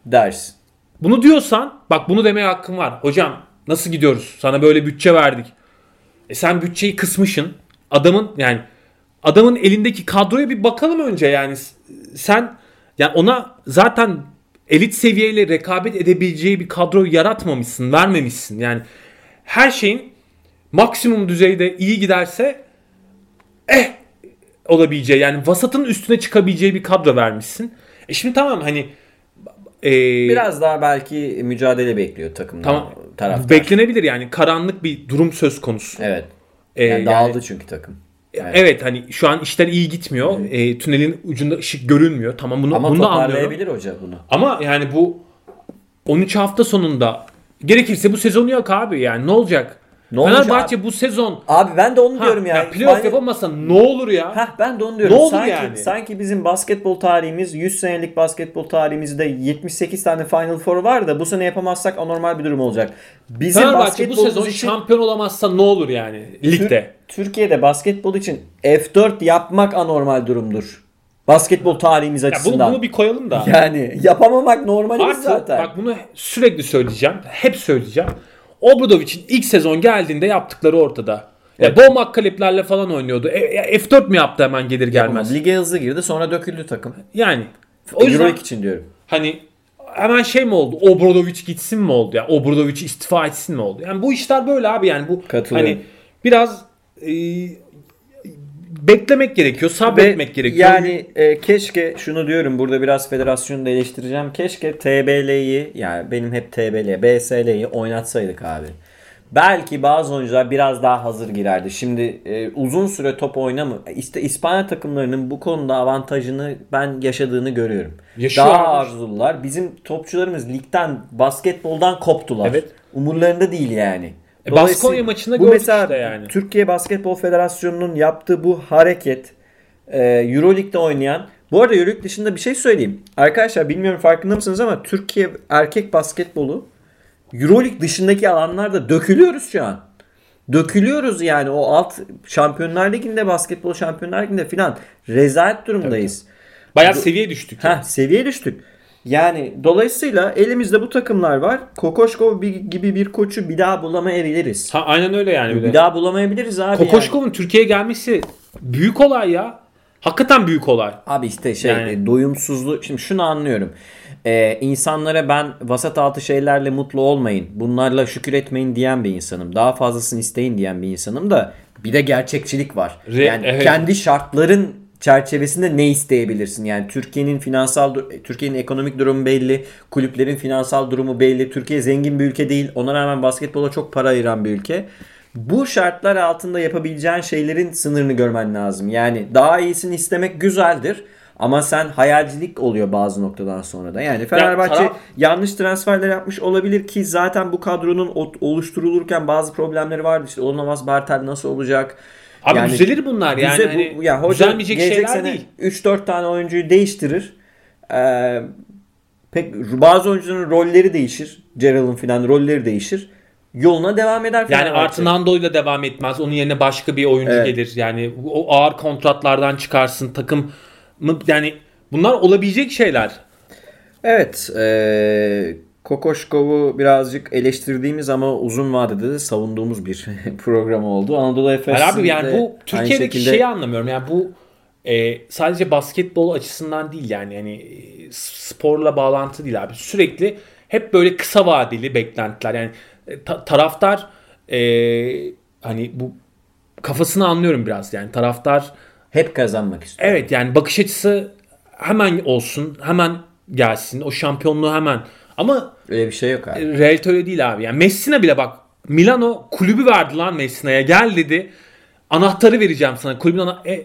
Dersin. Bunu diyorsan bak bunu demeye hakkın var. Hocam nasıl gidiyoruz? Sana böyle bütçe verdik. E sen bütçeyi kısmışsın. Adamın yani adamın elindeki kadroya bir bakalım önce yani. Sen yani ona zaten elit seviyeyle rekabet edebileceği bir kadro yaratmamışsın, vermemişsin. Yani her şeyin maksimum düzeyde iyi giderse eh olabileceği yani vasatın üstüne çıkabileceği bir kadro vermişsin. E şimdi tamam hani e, Biraz daha belki mücadele bekliyor takımdan. Tamam. Taraftar. Beklenebilir yani karanlık bir durum söz konusu. Evet. Ee, Yani yani- dağıldı çünkü takım. Evet. hani şu an işler iyi gitmiyor. Ee, tünelin ucunda ışık görünmüyor. Tamam bunu Ama bunu toparlayabilir hoca bunu. Ama yani bu 13 hafta sonunda gerekirse bu sezonu yok abi yani ne olacak? Ne Fenerbahçe bu sezon Abi ben de onu ha, diyorum ya. ya playoff Ben- yapamazsa ne olur ya? Heh, ben de onu diyorum. Ne olur sanki, yani? sanki bizim basketbol tarihimiz 100 senelik basketbol tarihimizde 78 tane Final Four var da bu sene yapamazsak anormal bir durum olacak. Bizim Fenerbahçe bu sezon için şampiyon olamazsa ne olur yani ligde? Tür- Türkiye'de basketbol için F4 yapmak anormal durumdur. Basketbol tarihimiz Ya bunu, açısından. bunu bir koyalım da. Yani yapamamak normalimiz Artı zaten. bak bunu sürekli söyleyeceğim. Hep söyleyeceğim. Obradovic'in ilk sezon geldiğinde yaptıkları ortada. Ya Evet. Bo McCaleb'lerle falan oynuyordu. E, e, F4 mi yaptı hemen gelir gelmez? Yapamadı. Lige hızlı girdi sonra döküldü takım. Yani o yüzden Euroleague için diyorum. hani hemen şey mi oldu? Obradovic gitsin mi oldu? Ya Obradovic istifa etsin mi oldu? Yani bu işler böyle abi yani bu hani biraz beklemek gerekiyor, sabretmek Ve gerekiyor. Yani e, keşke şunu diyorum burada biraz federasyonu da eleştireceğim. Keşke TBL'yi yani benim hep TBL, BSL'yi oynatsaydık abi. Belki bazı oyuncular biraz daha hazır girerdi. Şimdi e, uzun süre top oynamı. İşte İspanya takımlarının bu konuda avantajını ben yaşadığını görüyorum. Yaşıyor daha abi. arzulular. Bizim topçularımız ligden, basketboldan koptular. Evet. Umurlarında değil yani. E, Baskonya maçında bu gördük mesela işte yani. Türkiye Basketbol Federasyonu'nun yaptığı bu hareket e, Euroleague'de oynayan Bu arada yörük dışında bir şey söyleyeyim. Arkadaşlar bilmiyorum farkında mısınız ama Türkiye erkek basketbolu Euroleague dışındaki alanlarda dökülüyoruz şu an. Dökülüyoruz yani o alt Şampiyonlar Ligi'nde basketbol Şampiyonlar Ligi'nde filan rezalet durumdayız. Bayağı seviye düştük. Ha seviye düştük. Yani dolayısıyla elimizde bu takımlar var. Kokoşkov gibi bir koçu bir daha bulamayabiliriz. Ha, aynen öyle yani. Bir Bir daha bulamayabiliriz abi. yani. Kokoşkov'un Türkiye'ye gelmesi büyük olay ya. Hakikaten büyük olay. Abi işte şey Yani- e, doyumsuzluğu. Şimdi şunu anlıyorum. Ee, insanlara ben vasat altı şeylerle mutlu olmayın. Bunlarla şükür etmeyin diyen bir insanım. Daha fazlasını isteyin diyen bir insanım da bir de gerçekçilik var. Re- yani evet. kendi şartların çerçevesinde ne isteyebilirsin? Yani Türkiye'nin finansal Türkiye'nin ekonomik durumu belli, kulüplerin finansal durumu belli. Türkiye zengin bir ülke değil. Ona rağmen basketbola çok para ayıran bir ülke. Bu şartlar altında yapabileceğin şeylerin sınırını görmen lazım. Yani daha iyisini istemek güzeldir. Ama sen hayalcilik oluyor bazı noktadan sonra da. Yani Fenerbahçe taraf- yanlış transferler yapmış olabilir ki zaten bu kadronun oluşturulurken bazı problemleri vardı. İşte Olmaz Bertel nasıl olacak? Abi düzelir bunlar yani. Düze- hani bu- ya hoca düzelmeyecek şeyler sene değil. 3-4 tane oyuncuyu değiştirir. Ee, pek bazı oyuncuların rolleri değişir. Gerald'ın filan rolleri değişir. Yoluna devam eder Yani artı Nando'yla devam etmez. Onun yerine başka bir oyuncu Evet. gelir. Yani o ağır kontratlardan çıkarsın takım yani bunlar olabilecek şeyler. Evet. E, Kokoşkov'u birazcık eleştirdiğimiz ama uzun vadede de savunduğumuz bir program oldu. Anadolu Efes abi yani bu Türkiye'deki şekilde- şeyi anlamıyorum. Yani bu e, sadece basketbol açısından değil yani yani e, sporla bağlantı değil abi. Sürekli hep böyle kısa vadeli beklentiler. Yani e, ta- taraftar e, hani bu kafasını anlıyorum biraz yani taraftar hep kazanmak istiyor. evet yani bakış açısı hemen olsun hemen gelsin o şampiyonluğu hemen ama Öyle bir şey yok abi. realite öyle değil abi. Yani Messina bile bak Milano kulübü verdi lan Messina'ya gel dedi. Anahtarı vereceğim sana. Kulübün ana- e,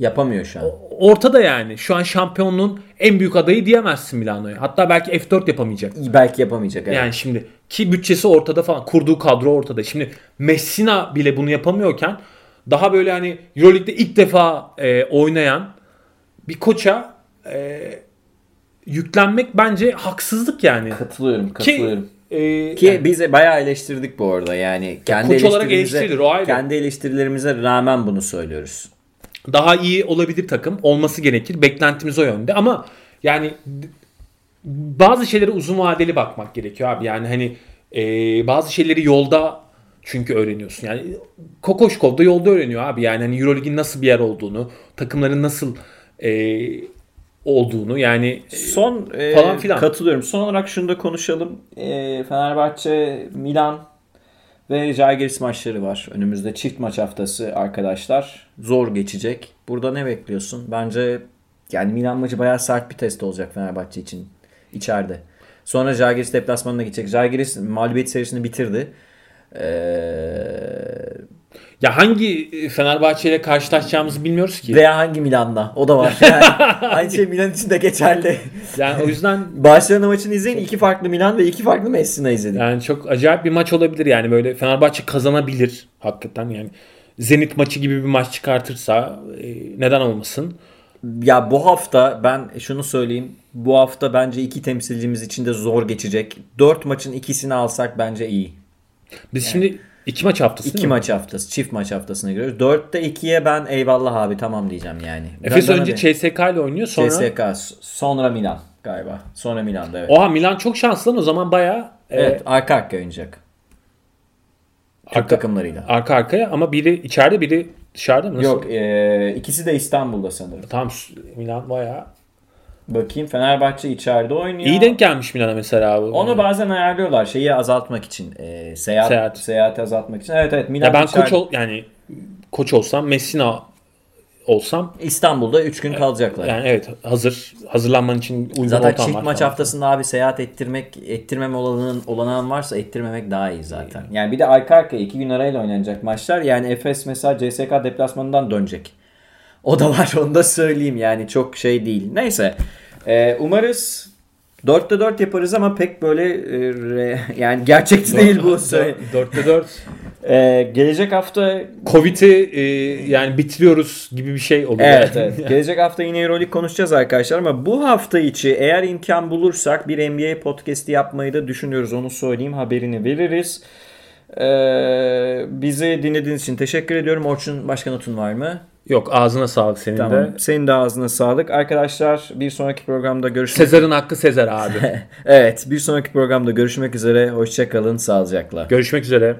Yapamıyor şu an. ortada yani. Şu an şampiyonluğun en büyük adayı diyemezsin Milano'ya. Hatta belki F4 yapamayacak. Belki yapamayacak. Evet. Yani şimdi ki bütçesi ortada falan. Kurduğu kadro ortada. Şimdi Messina bile bunu yapamıyorken daha böyle hani Euroleague'de ilk defa e, oynayan bir koça e, yüklenmek bence haksızlık yani. Katılıyorum, Ki, katılıyorum. e, Ki yani- biz bayağı eleştirdik bu arada. Yani kendi koç olarak eleştirilir, o ayrı. Kendi eleştirilerimize rağmen bunu söylüyoruz. daha iyi olabilir takım. Olması gerekir. Beklentimiz o yönde ama yani bazı şeylere uzun vadeli bakmak gerekiyor abi. Yani hani e, bazı şeyleri yolda çünkü öğreniyorsun. Yani Kokoşkov da yolda öğreniyor abi. Yani hani Euroleague'in nasıl bir yer olduğunu, takımların nasıl e, olduğunu yani Son e, falan filan. katılıyorum. Son olarak şunu da konuşalım. E, Fenerbahçe, Milan ve Žalgiris maçları var. Önümüzde çift maç haftası arkadaşlar. Zor geçecek. Burada ne bekliyorsun? Bence yani Milan maçı bayağı sert bir test olacak Fenerbahçe için içeride. Sonra Žalgiris deplasmanına gidecek. Žalgiris mağlubiyet serisini bitirdi. Ee, ya hangi Fenerbahçe ile karşılaşacağımızı bilmiyoruz ki. veya hangi Milan'da? O da var. Yani aynı şey Milan için de geçerli. Yani o yüzden Barcelona maçını izleyin. iki farklı Milan ve iki farklı Messina izledim. Yani çok acayip bir maç olabilir yani böyle Fenerbahçe kazanabilir hakikaten yani. Zenit maçı gibi bir maç çıkartırsa e, neden olmasın? Ya bu hafta ben şunu söyleyeyim. Bu hafta bence iki temsilcimiz için de zor geçecek. Dört maçın ikisini alsak bence iyi. Biz şimdi iki maç haftası İki değil mi? maç haftası. Çift maç haftasına giriyoruz. Dörtte ikiye ben eyvallah abi tamam diyeceğim yani. Efes önce bir- CSK ile oynuyor sonra. CSK sonra Milan galiba. Sonra Milan'da evet. Oha Milan çok şanslı lan o zaman bayağı e, Evet arka arkaya oynayacak. Türk arka, takımlarıyla. arka arkaya ama biri içeride biri dışarıda mı? Nasıl? Yok e, ikisi de İstanbul'da sanırım. Tamam Milan bayağı. Bakayım Fenerbahçe içeride oynuyor. İyi denk gelmiş Milan'a mesela abi. Onu bazen ayarlıyorlar şeyi azaltmak için. E, seyahat, Seyahat. Seyahati azaltmak için. Evet evet Milan ya ben içeride- koç ol yani koç olsam Messina olsam İstanbul'da 3 gün kalacaklar. yani evet hazır hazırlanman için uygun Zaten ortam çift var maç falan. haftasında abi seyahat ettirmek, ettirmeme olanağın, olanağın varsa ettirmemek daha iyi zaten. Yani bir de arka arkaya 2 gün arayla oynanacak maçlar. Yani Efes mesela CSK deplasmanından dönecek. O da var onu da söyleyeyim yani çok şey değil. Neyse Ee, umarız 4'te 4 yaparız ama pek böyle e, re- yani gerçekçi değil bu. Söyle- 4'te 4. Ee, gelecek hafta Covid'i e, yani bitiriyoruz gibi bir şey oluyor. Evet evet. Gelecek hafta yine Euroleague konuşacağız arkadaşlar ama bu hafta içi eğer imkan bulursak bir NBA podcast'i yapmayı da düşünüyoruz. Onu söyleyeyim haberini veririz. Ee, bizi dinlediğiniz için teşekkür ediyorum. Orçun başka notun var mı? Yok ağzına sağlık senin Tamam. de. Senin de ağzına sağlık. Arkadaşlar bir sonraki programda görüşmek Sezar'ın hakkı Sezar abi. Evet bir sonraki programda görüşmek üzere. Hoşçakalın. Sağlıcakla. Görüşmek üzere.